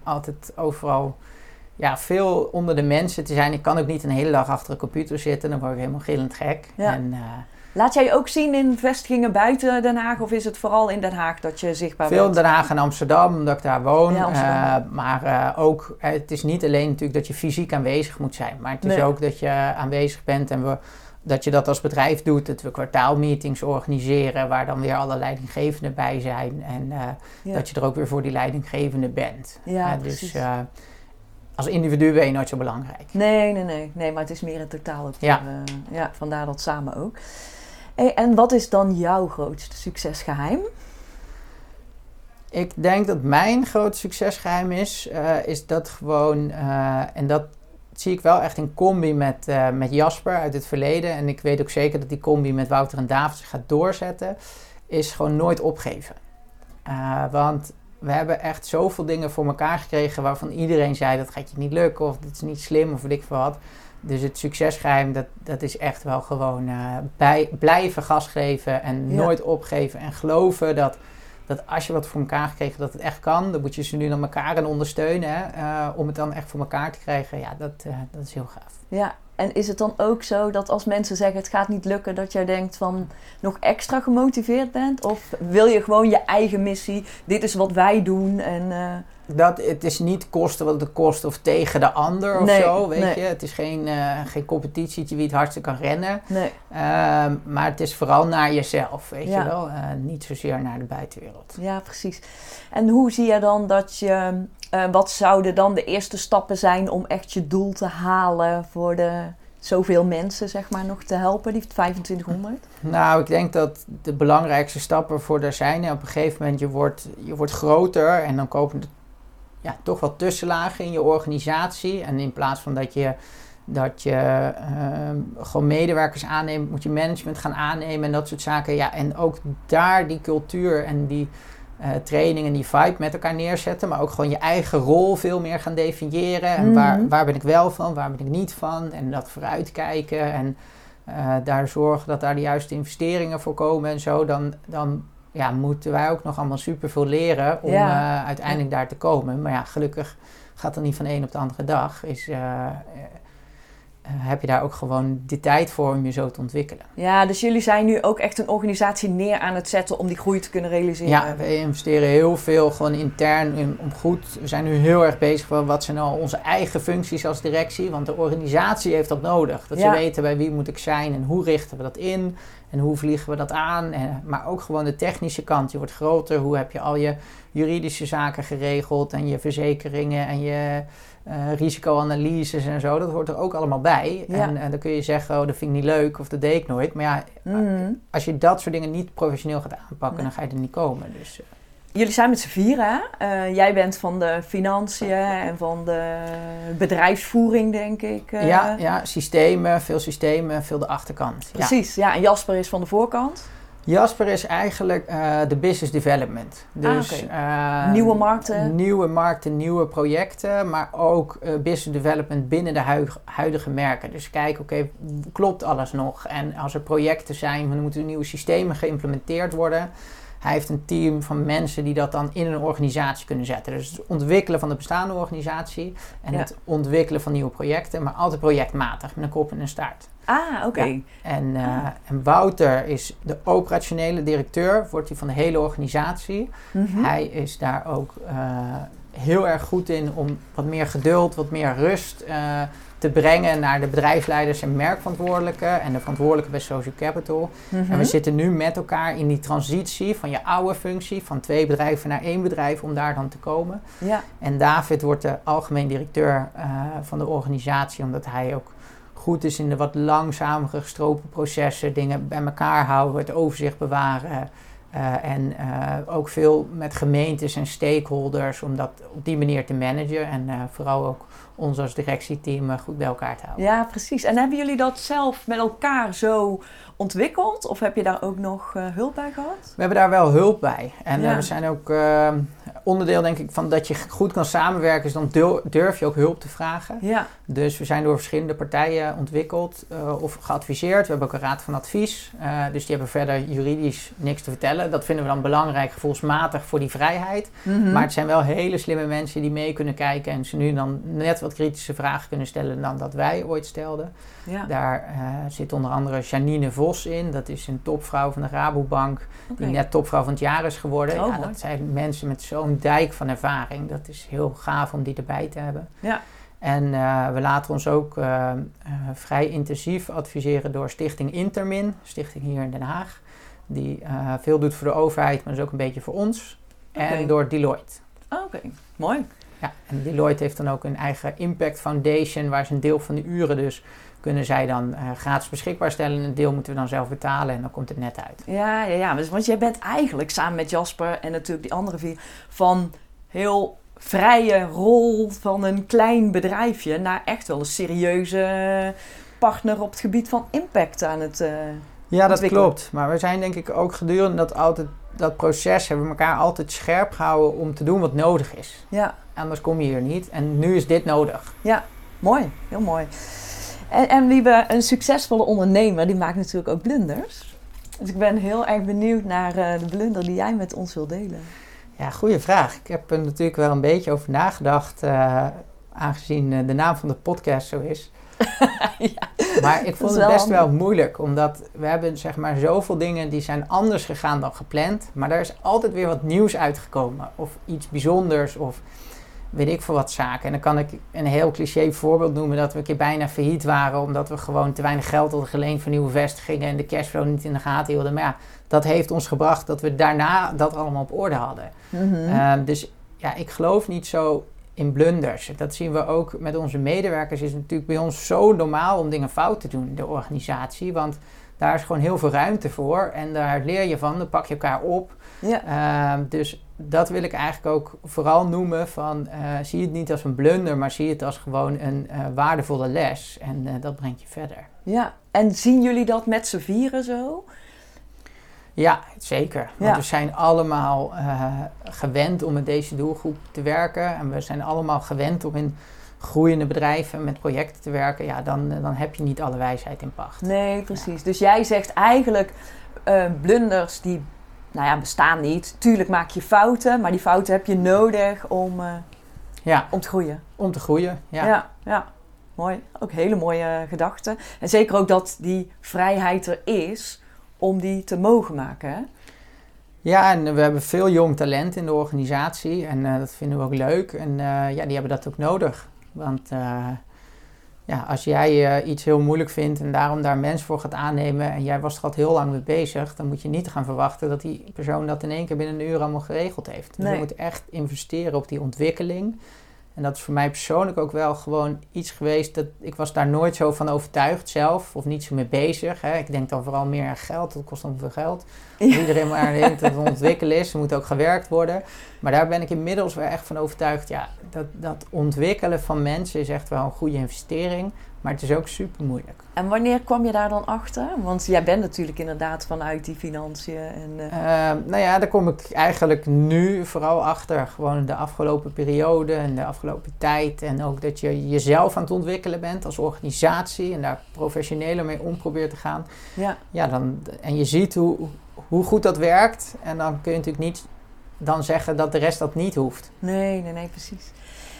altijd overal ja, veel onder de mensen te zijn. Ik kan ook niet een hele dag achter een computer zitten. Dan word ik helemaal gillend gek. Ja. En, Laat jij je ook zien in vestigingen buiten Den Haag of is het vooral in Den Haag dat je zichtbaar veel in bent? Den Haag en Amsterdam, omdat ik daar woon. Ja. Eh, maar eh, ook, eh, het is niet alleen natuurlijk dat je fysiek aanwezig moet zijn. Maar het is Nee. ook dat je aanwezig bent en we, dat je dat als bedrijf doet. Dat we kwartaalmeetings organiseren waar dan weer alle leidinggevenden bij zijn. En Ja. dat je er ook weer voor die leidinggevende bent. Ja, dus precies. als individu ben je nooit zo belangrijk. Nee, nee, nee, nee, maar het is meer in totaal ook. Ja. ja, vandaar dat samen ook. En wat is dan jouw grootste succesgeheim? Ik denk dat mijn groot succesgeheim is, eh, is dat gewoon, eh, en dat zie ik wel echt in combi met, eh, met Jasper uit het verleden. En ik weet ook zeker dat die combi met Wouter en David zich gaat doorzetten, is gewoon nooit opgeven. Want we hebben echt zoveel dingen voor elkaar gekregen waarvan iedereen zei dat gaat je niet lukken of dit is niet slim of weet ik veel wat. Dus het succesgeheim, dat, dat is echt wel gewoon bij, blijven gas geven en Ja. nooit opgeven. En geloven dat, dat als je wat voor elkaar gekregen, dat het echt kan. Dan moet je ze nu naar elkaar en ondersteunen hè, eh, om het dan echt voor elkaar te krijgen. Ja, dat, eh, dat is heel gaaf. Ja, en is het dan ook zo dat als mensen zeggen het gaat niet lukken, dat jij denkt van nog extra gemotiveerd bent? Of wil je gewoon je eigen missie, dit is wat wij doen en... Dat, het is niet kosten wat het kost of tegen de ander of Nee, zo, weet nee. je. Het is geen, eh geen competitietje wie het hardste kan rennen. nee. Ehm, maar het is vooral naar jezelf, weet Ja. je wel. Eh, niet zozeer naar de buitenwereld. Ja, precies. En hoe zie je dan dat je... eh, wat zouden dan de eerste stappen zijn om echt je doel te halen voor de zoveel mensen, zeg maar, nog te helpen, die 2500? Nou, ik denk dat de belangrijkste stappen voor daar zijn. En op een gegeven moment, je wordt, je wordt groter en dan komen ja, toch wat tussenlagen in je organisatie. En in plaats van dat je, dat je ehm, gewoon medewerkers aanneemt, moet je management gaan aannemen en dat soort zaken. Ja, en ook daar die cultuur en die eh, training en die vibe met elkaar neerzetten. Maar ook gewoon je eigen rol veel meer gaan definiëren. En waar, Mhm. waar ben ik wel van, waar ben ik niet van. En dat vooruitkijken en eh, daar zorgen dat daar de juiste investeringen voor komen en zo. Dan, dan ja, moeten wij ook nog allemaal superveel leren om Ja. eh, uiteindelijk daar te komen. Maar ja, gelukkig gaat dat niet van de een op de andere dag. Is, eh, eh, heb je daar ook gewoon de tijd voor om je zo te ontwikkelen. Ja, dus jullie zijn nu ook echt een organisatie neer aan het zetten om die groei te kunnen realiseren. Ja, we investeren heel veel gewoon intern in, om goed. We zijn nu heel erg bezig met wat zijn nou onze eigen functies als directie. Want de organisatie heeft dat nodig. Dat Ja. ze weten bij wie moet ik zijn en hoe richten we dat in. En hoe vliegen we dat aan. En, maar ook gewoon de technische kant. Je wordt groter. Hoe heb je al je juridische zaken geregeld. En je verzekeringen en je eh, risicoanalyses en zo. Dat hoort er ook allemaal bij. Ja. En, en dan kun je zeggen, oh, dat vind ik niet leuk of dat deed ik nooit. Maar ja, Mhm. als je dat soort dingen niet professioneel gaat aanpakken, Nee. dan ga je er niet komen. Dus, eh, Jullie zijn met z'n vieren. hè? Eh, jij bent van de financiën en van de bedrijfsvoering, denk ik. eh. ja, ja, systemen, veel systemen, veel de achterkant. Precies, ja. En Jasper is van de voorkant. Jasper is eigenlijk eh, de business development. Dus oké. eh, Nieuwe markten. Nieuwe markten, nieuwe projecten, maar ook business development binnen de huidige merken. Dus kijk, oké, klopt alles nog? En als er projecten zijn, dan moeten nieuwe systemen geïmplementeerd worden. Hij heeft een team van mensen die dat dan in een organisatie kunnen zetten. Dus het ontwikkelen van de bestaande organisatie en Ja. het ontwikkelen van nieuwe projecten, maar altijd projectmatig, met een kop en een staart. Ah, oké. Ja. En, eh, Ah. en Wouter is de operationele directeur, wordt hij van de hele organisatie. Mhm. Hij is daar ook eh, heel erg goed in om wat meer geduld, wat meer rust eh, te brengen naar de bedrijfsleiders en merkverantwoordelijken en de verantwoordelijke bij Social Capital. Mhm. En we zitten nu met elkaar in die transitie van je oude functie, van twee bedrijven naar één bedrijf, om daar dan te komen. Ja, En David wordt de algemeen directeur eh, van de organisatie, omdat hij ook goed is in de wat langzamere gestropen processen, dingen bij elkaar houden, het overzicht bewaren. Uh, en uh, ook veel met gemeentes en stakeholders om dat op die manier te managen. En vooral ook ons als directieteam goed bij elkaar te houden. Ja, precies. En hebben jullie dat zelf met elkaar zo ontwikkeld? Of heb je daar ook nog hulp bij gehad? We hebben daar wel hulp bij. En ja. we zijn ook onderdeel, denk ik, van dat je goed kan samenwerken. is dan durf je ook hulp te vragen. Ja. Dus we zijn door verschillende partijen ontwikkeld of geadviseerd. We hebben ook een raad van advies. dus die hebben verder juridisch niks te vertellen dat vinden we dan belangrijk, gevoelsmatig voor die vrijheid. Mhm. Maar het zijn wel hele slimme mensen die mee kunnen kijken en ze nu dan net wat kritische vragen kunnen stellen dan dat wij ooit stelden. Ja. Daar uh, zit onder andere Janine Vos in, dat is een topvrouw van de Rabobank, die net topvrouw van het jaar is geworden. Oh, ja, dat zijn mensen met zo'n dijk van ervaring. Dat is heel gaaf om die erbij te hebben. Ja. En uh, we laten ons ook uh, uh, vrij intensief adviseren door Stichting Intermin, stichting hier in Den Haag die veel doet voor de overheid, maar dus ook een beetje voor ons. Okay. En door Deloitte. Oh, Oké, okay. mooi. Ja, en Deloitte heeft dan ook een eigen Impact Foundation, waar ze een deel van de uren dus kunnen zij dan uh, gratis beschikbaar stellen. En een deel moeten we dan zelf betalen en dan komt het net uit. Ja, ja, ja. Want jij bent eigenlijk samen met Jasper en natuurlijk die andere vier van heel vrije rol van een klein bedrijfje naar echt wel een serieuze partner op het gebied van impact aan het. Uh, ja, dat klopt. Maar we zijn denk ik ook gedurende dat, altijd, dat proces hebben we elkaar altijd scherp gehouden om te doen wat nodig is. Ja. Anders kom je hier niet. En nu is dit nodig. Ja, mooi. Heel mooi. En, en Wiebe, een succesvolle ondernemer, die maakt natuurlijk ook blunders. Dus ik ben heel erg benieuwd naar uh, de blunder die jij met ons wilt delen. Ja, goede vraag. Ik heb er natuurlijk wel een beetje over nagedacht, uh, aangezien uh, de naam van de podcast zo is. ja, maar ik vond het best wel moeilijk, omdat we hebben zeg maar zoveel dingen die zijn anders gegaan dan gepland. Maar er is altijd weer wat nieuws uitgekomen, of iets bijzonders, of weet ik veel wat zaken. En dan kan ik een heel cliché voorbeeld noemen dat we een keer bijna failliet waren, omdat we gewoon te weinig geld hadden geleend voor nieuwe vestigingen en de cashflow niet in de gaten hielden. Maar ja, dat heeft ons gebracht dat we daarna dat allemaal op orde hadden. Mm -hmm. uh, dus ja, ik geloof niet zo in blunders. Dat zien we ook met onze medewerkers. Is het natuurlijk bij ons zo normaal om dingen fout te doen in de organisatie. Want daar is gewoon heel veel ruimte voor. En daar leer je van, dan pak je elkaar op. Ja. Uh, dus dat wil ik eigenlijk ook vooral noemen van... Uh, zie het niet als een blunder, maar zie het als gewoon een uh, waardevolle les. En uh, dat brengt je verder. Ja, en zien jullie dat met z'n vieren zo? Ja, zeker. Want Ja. we zijn allemaal eh, gewend om met deze doelgroep te werken. En we zijn allemaal gewend om in groeiende bedrijven met projecten te werken. Ja, dan, dan heb je niet alle wijsheid in pacht. Nee, precies. Dus jij zegt eigenlijk eh, blunders die nou ja, bestaan niet. Tuurlijk maak je fouten, maar die fouten heb je nodig om, eh, Ja, om te groeien. om te groeien. Ja. ja, ja. Mooi. Ook hele mooie gedachten. En zeker ook dat die vrijheid er is om die te mogen maken. Hè? Ja, en we hebben veel jong talent in de organisatie. En eh, dat vinden we ook leuk. En eh, ja, die hebben dat ook nodig. Want eh, ja, als jij eh, iets heel moeilijk vindt en daarom daar mensen voor gaat aannemen... en jij was er al heel lang mee bezig... dan moet je niet gaan verwachten dat die persoon dat in één keer binnen een uur allemaal geregeld heeft. Dus Nee. je moet echt investeren op die ontwikkeling. En dat is voor mij persoonlijk ook wel gewoon iets geweest... dat ik was daar nooit zo van overtuigd zelf of niet zo mee bezig. Hè. Ik denk dan vooral meer aan geld, dat kost dan veel geld. Iedereen maar denkt dat het ontwikkelen is, er moet ook gewerkt worden. Maar daar ben ik inmiddels wel echt van overtuigd. Ja, dat, dat ontwikkelen van mensen is echt wel een goede investering. Maar het is ook super moeilijk. En wanneer kwam je daar dan achter? Want jij bent natuurlijk inderdaad vanuit die financiën. En, eh, Uh, nou ja, daar kom ik eigenlijk nu vooral achter. Gewoon de afgelopen periode en de afgelopen tijd. En ook dat je jezelf aan het ontwikkelen bent als organisatie. En daar professioneler mee om probeert te gaan. ja. Ja, dan, en je ziet hoe, hoe goed dat werkt. En dan kun je natuurlijk niet dan zeggen dat de rest dat niet hoeft. Nee, nee, nee, precies.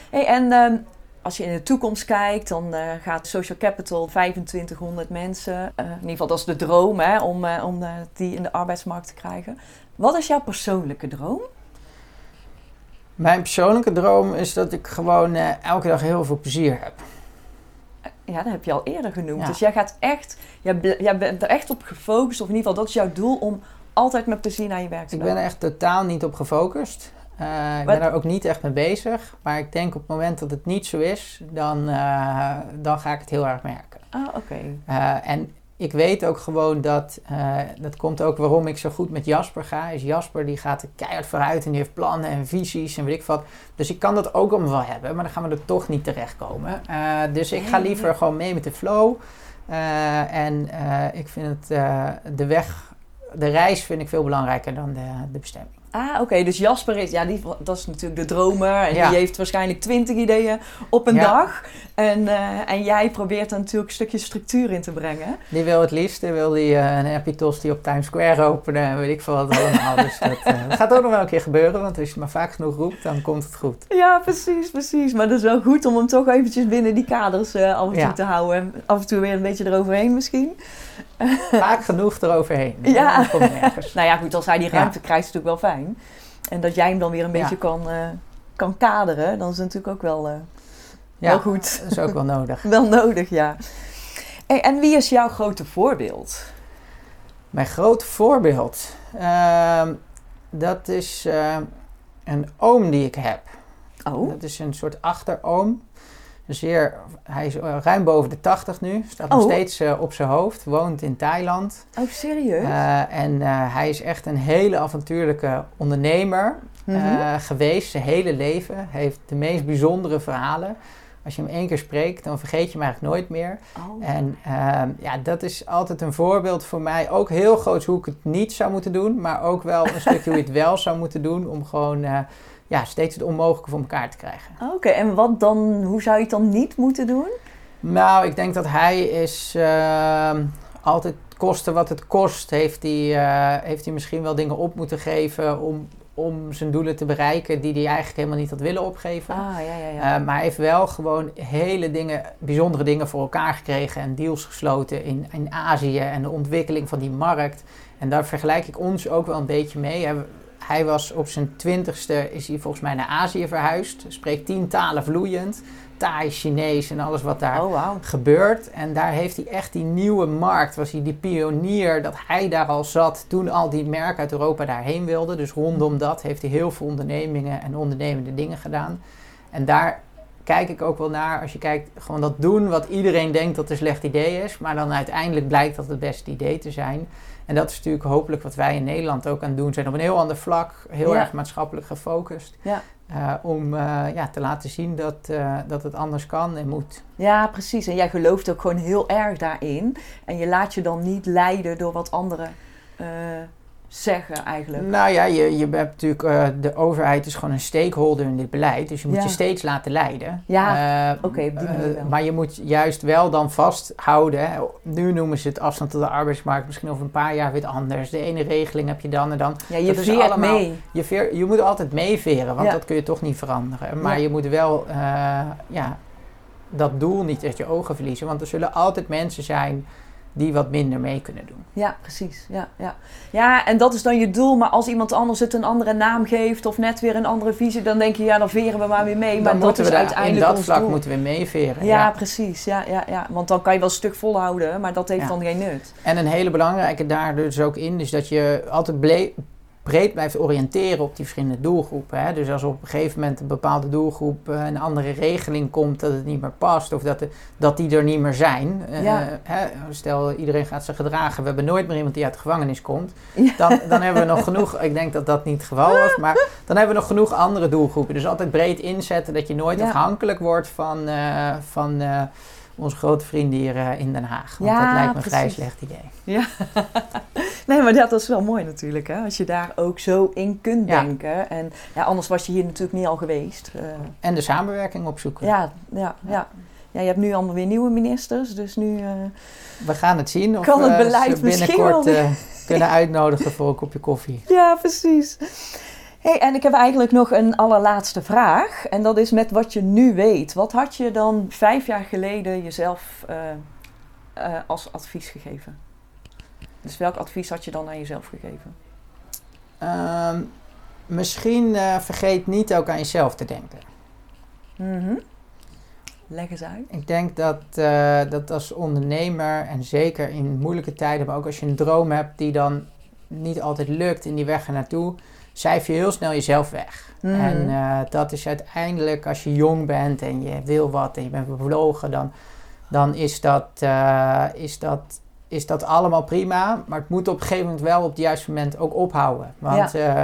Hey, en ehm, als je in de toekomst kijkt, dan eh, gaat Social Capital 2500 mensen. eh, in ieder geval, dat is de droom hè, om, eh, om die in de arbeidsmarkt te krijgen. Wat is jouw persoonlijke droom? Mijn persoonlijke droom is dat ik gewoon elke dag heel veel plezier heb. Ja, dat heb je al eerder genoemd. Ja. Dus jij gaat echt, jij, jij bent er echt op gefocust, of in ieder geval, dat is jouw doel om altijd met plezier naar je werk te Ik gaan. ben er echt totaal niet op gefocust. Eh, ik ben er ook niet echt mee bezig. Maar ik denk op het moment dat het niet zo is, dan, eh, dan ga ik het heel erg merken. Ah, oké. Eh, en ik weet ook gewoon dat, dat komt ook waarom ik zo goed met Jasper ga. Is Jasper die gaat keihard vooruit en die heeft plannen en visies en weet ik wat. Dus ik kan dat ook allemaal wel hebben, maar dan gaan we er toch niet terechtkomen. Dus ik ga liever gewoon mee met de flow. En ik vind het, de weg, de reis vind ik veel belangrijker dan de, de bestemming. Ah, oké. Dus Jasper is, ja, die, dat is natuurlijk de dromer. En die heeft waarschijnlijk twintig ideeën op een dag. En, uh, en jij probeert er natuurlijk een stukje structuur in te brengen. Die wil het liefst, die wil die uh, een Epitos die op Times Square openen en weet ik veel wat allemaal. dus dat, uh, dat, gaat ook nog wel een keer gebeuren, want als je het maar vaak genoeg roept, dan komt het goed. Ja, precies, precies. Maar dat is wel goed om hem toch eventjes binnen die kaders af en toe te houden. Af en toe weer een beetje eroverheen misschien. Vaak genoeg eroverheen. Ja. nou ja, goed, als hij die ruimte krijgt, is het natuurlijk wel fijn. En dat jij hem dan weer een beetje kan, uh, kan kaderen, dan is het natuurlijk ook wel, uh, ja, wel goed. dat is ook wel nodig. wel nodig, ja. Hey, en wie is jouw grote voorbeeld? Mijn grote voorbeeld? Uh, dat is uh, een oom die ik heb. Oh. Dat is een soort achteroom. Zeer, hij is eh, ruim boven de 80 nu, staat nog oh. steeds uh, op zijn hoofd, woont in Thailand. Oh, serieus? Uh, en hij is echt een hele avontuurlijke ondernemer mm -hmm. geweest, zijn hele leven. heeft de meest bijzondere verhalen. Als je hem één keer spreekt, dan vergeet je hem eigenlijk nooit meer. Oh. En ehm, ja, dat is altijd een voorbeeld voor mij. Ook heel groot hoe ik het niet zou moeten doen, maar ook wel een stukje hoe je het wel zou moeten doen om gewoon ja, steeds het onmogelijke voor elkaar te krijgen. Oké, en wat dan, hoe zou je het dan niet moeten doen? Nou, ik denk dat hij is uh, altijd kosten wat het kost. Heeft hij, uh, heeft hij misschien wel dingen op moeten geven om, om zijn doelen te bereiken die hij eigenlijk helemaal niet had willen opgeven. Ah, ja, ja, ja. Uh, maar hij heeft wel gewoon hele dingen, bijzondere dingen voor elkaar gekregen en deals gesloten in, in Azië en de ontwikkeling van die markt. En daar vergelijk ik ons ook wel een beetje mee. Hij was op zijn twintigste, is hij volgens mij naar Azië verhuisd. Spreekt tien talen vloeiend. Thai, Chinees en alles wat daar oh, gebeurt. En daar heeft hij echt die nieuwe markt. Was hij die pionier dat hij daar al zat toen al die merken uit Europa daarheen wilden. Dus rondom dat heeft hij heel veel ondernemingen en ondernemende dingen gedaan. En daar kijk ik ook wel naar als je kijkt, gewoon dat doen wat iedereen denkt dat een slecht idee is. Maar dan uiteindelijk blijkt dat het beste idee te zijn. En dat is natuurlijk hopelijk wat wij in Nederland ook aan het doen zijn. Op een heel ander vlak, heel erg maatschappelijk gefocust. Ja. Uh, om uh, ja, te laten zien dat, uh, dat het anders kan en moet. Ja, precies. En jij gelooft ook gewoon heel erg daarin. En je laat je dan niet leiden door wat anderen zeggen eigenlijk? Nou ja, je, je hebt natuurlijk, uh, de overheid is gewoon een stakeholder in dit beleid. Dus je moet je steeds laten leiden. Ja, uh, oké, okay, uh, Maar je moet juist wel dan vasthouden. Hè. Nu noemen ze het afstand tot de arbeidsmarkt. Misschien over een paar jaar weer anders. De ene regeling heb je dan en dan. Ja, je veert allemaal, mee. Je, veer, je moet altijd meeveren, want ja. dat kun je toch niet veranderen. Maar ja. je moet wel ja, dat doel niet uit je ogen verliezen. Want er zullen altijd mensen zijn die wat minder mee kunnen doen. Ja, precies. Ja, ja. ja, en dat is dan je doel. Maar als iemand anders het een andere naam geeft of net weer een andere visie, dan denk je, ja, dan veren we maar weer mee. Maar dan dat is we uiteindelijk in dat vlak doel. moeten we meeveren. Ja, Ja, precies. Ja, ja, ja. Want dan kan je wel een stuk volhouden, maar dat heeft Ja. dan geen nut. En een hele belangrijke daar dus ook in is dat je altijd ble- breed blijft oriënteren op die verschillende doelgroepen. Hè? Dus als op een gegeven moment een bepaalde doelgroep eh, een andere regeling komt dat het niet meer past of dat, de, dat die er niet meer zijn. eh, hè? Stel iedereen gaat zich gedragen, we hebben nooit meer iemand die uit de gevangenis komt. Ja. Dan, dan hebben we nog genoeg, ik denk dat dat niet het geval was, maar dan hebben we nog genoeg andere doelgroepen. Dus altijd breed inzetten dat je nooit Ja. afhankelijk wordt van, eh, van onze grote vrienden hier eh, in Den Haag. Want Ja, dat lijkt me een vrij precies. slecht idee. Ja. nee, maar dat is wel mooi natuurlijk, hè? Als je daar ook zo in kunt Ja. denken. En ja, anders was je hier natuurlijk niet al geweest. Eh, En de samenwerking opzoeken. ja, ja, ja. Ja, je hebt nu allemaal weer nieuwe ministers, dus nu... eh, We gaan het zien of Kan het we beleid misschien binnenkort kunnen uitnodigen voor een kopje koffie. Ja, precies. Hey, en ik heb eigenlijk nog een allerlaatste vraag. En dat is met wat je nu weet. Wat had je dan vijf jaar geleden jezelf eh, eh, als advies gegeven? Dus welk advies had je dan aan jezelf gegeven? Ehm, misschien eh, vergeet niet ook aan jezelf te denken. Mhm. Leg eens uit. Ik denk dat, dat als ondernemer en zeker in moeilijke tijden, maar ook als je een droom hebt die dan niet altijd lukt in die weg ernaartoe, cijf je heel snel jezelf weg. Mhm. En eh, dat is uiteindelijk als je jong bent en je wil wat en je bent bevlogen, dan, dan is dat, eh, is dat is dat allemaal prima. Maar het moet op een gegeven moment wel op het juiste moment ook ophouden. Want eh,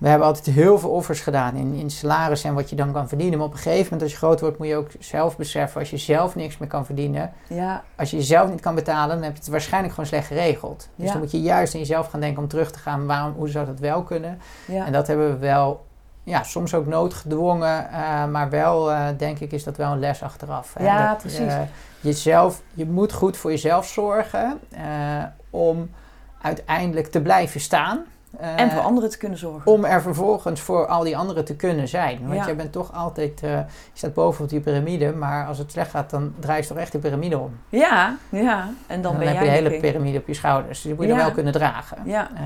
we hebben altijd heel veel offers gedaan in, in salaris en wat je dan kan verdienen. Maar op een gegeven moment, als je groot wordt, moet je ook zelf beseffen. Als je zelf niks meer kan verdienen, Ja, als je jezelf niet kan betalen, dan heb je het waarschijnlijk gewoon slecht geregeld. Dus Ja. dan moet je juist in jezelf gaan denken om terug te gaan. Waarom, hoe zou dat wel kunnen? ja. En dat hebben we wel, ja, soms ook noodgedwongen. eh, maar wel, eh, denk ik, is dat wel een les achteraf. hè. Ja, Dat, precies. eh, jezelf, je moet goed voor jezelf zorgen om uiteindelijk te blijven staan. Eh, en voor anderen te kunnen zorgen. om er vervolgens voor al die anderen te kunnen zijn. Want Ja. jij bent toch altijd, eh, je staat boven op die piramide, maar als het slecht gaat, dan draai je toch echt die piramide om. Ja, ja. En dan, Dan, ben heb jij je de hele piramide op je schouders. Dus die moet je Ja. dan wel kunnen dragen. Ja. Eh,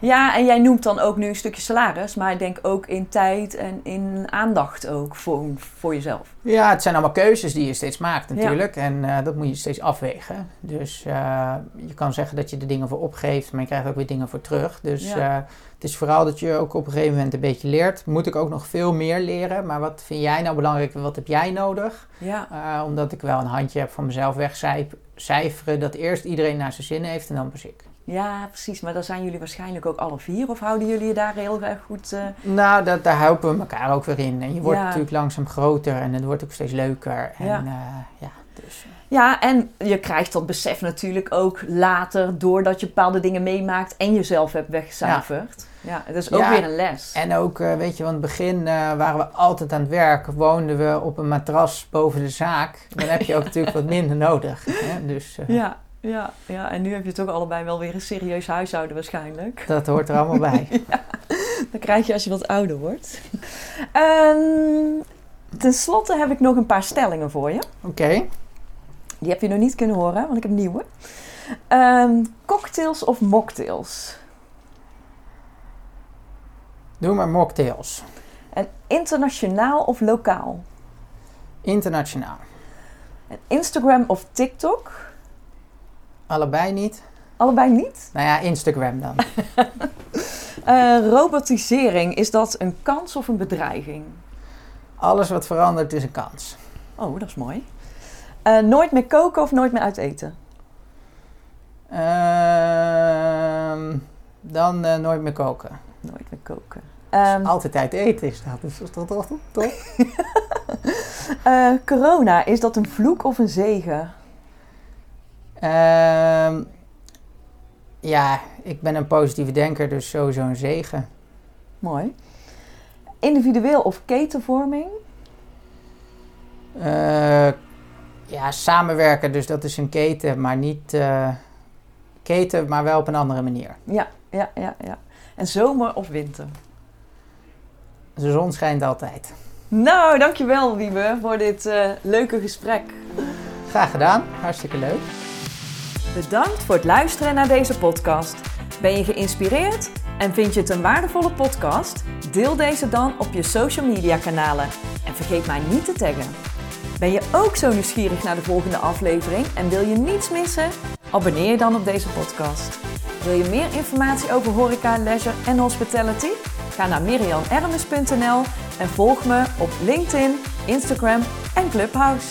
ja, en jij noemt dan ook nu een stukje salaris, maar ik denk ook in tijd en in aandacht ook voor, voor jezelf. Ja, het zijn allemaal keuzes die je steeds maakt Ja. natuurlijk. En eh, dat moet je steeds afwegen. Dus eh, je kan zeggen dat je er dingen voor opgeeft, maar je krijgt ook weer dingen voor terug. Dus Ja. eh, het is vooral dat je ook op een gegeven moment een beetje leert. Moet ik ook nog veel meer leren, maar wat vind jij nou belangrijk? Wat heb jij nodig? Ja, omdat ik wel een handje heb van mezelf wegcijferen dat eerst iedereen naar zijn zin heeft en dan pas ik. Ja precies. Maar dan zijn jullie waarschijnlijk ook alle vier, of houden jullie je daar heel erg goed... eh, Nou, dat, daar helpen we elkaar ook weer in. En je wordt Ja. natuurlijk langzaam groter en het wordt ook steeds leuker. En Ja. ja, ja dus... Ja, en je krijgt dat besef natuurlijk ook later doordat je bepaalde dingen meemaakt en jezelf hebt weggecijferd. Ja, het is ook Ja, weer een les. En ook, eh, weet je, want in het begin eh, waren we altijd aan het werk. Woonden we op een matras boven de zaak. Dan heb je ook natuurlijk wat minder nodig. Hè? Dus eh, Ja, ja, ja, en nu heb je toch allebei wel weer een serieus huishouden waarschijnlijk. dat hoort er allemaal bij. Dat krijg je als je wat ouder wordt. Ehm ten slotte heb ik nog een paar stellingen voor je. Oké. Die heb je nog niet kunnen horen, want ik heb nieuwe. Ehm, cocktails of mocktails? Doe maar mocktails. En internationaal of lokaal? Internationaal. En Instagram of TikTok? Allebei niet. Allebei niet. Nou ja, Instagram dan. Eh, robotisering, is dat een kans of een bedreiging? Alles wat verandert is een kans. Oh, dat is mooi. Eh, nooit meer koken of nooit meer uit eten? Ehm, dan eh, nooit meer koken. Nooit meer koken. Ehm, Altijd uit eten is dat. Dus dat is toch corona, is dat een vloek of een zegen? Ehm, ja, ik ben een positieve denker, dus sowieso een zegen. Mooi. Individueel of ketenvorming? Eh, ja, samenwerken, dus dat is een keten, maar niet eh, keten, maar wel op een andere manier. Ja, ja, ja, ja. En zomer of winter? De zon schijnt altijd. Nou, dankjewel Wiebe voor dit eh, leuke gesprek. Graag gedaan, hartstikke leuk. Bedankt voor het luisteren naar deze podcast. Ben je geïnspireerd en vind je het een waardevolle podcast? Deel deze dan op je social media kanalen en vergeet mij niet te taggen. Ben je ook zo nieuwsgierig naar de volgende aflevering en wil je niets missen? Abonneer je dan op deze podcast. Wil je meer informatie over horeca, leisure en hospitality? Ga naar mirianermes.nl en volg me op LinkedIn, Instagram en Clubhouse.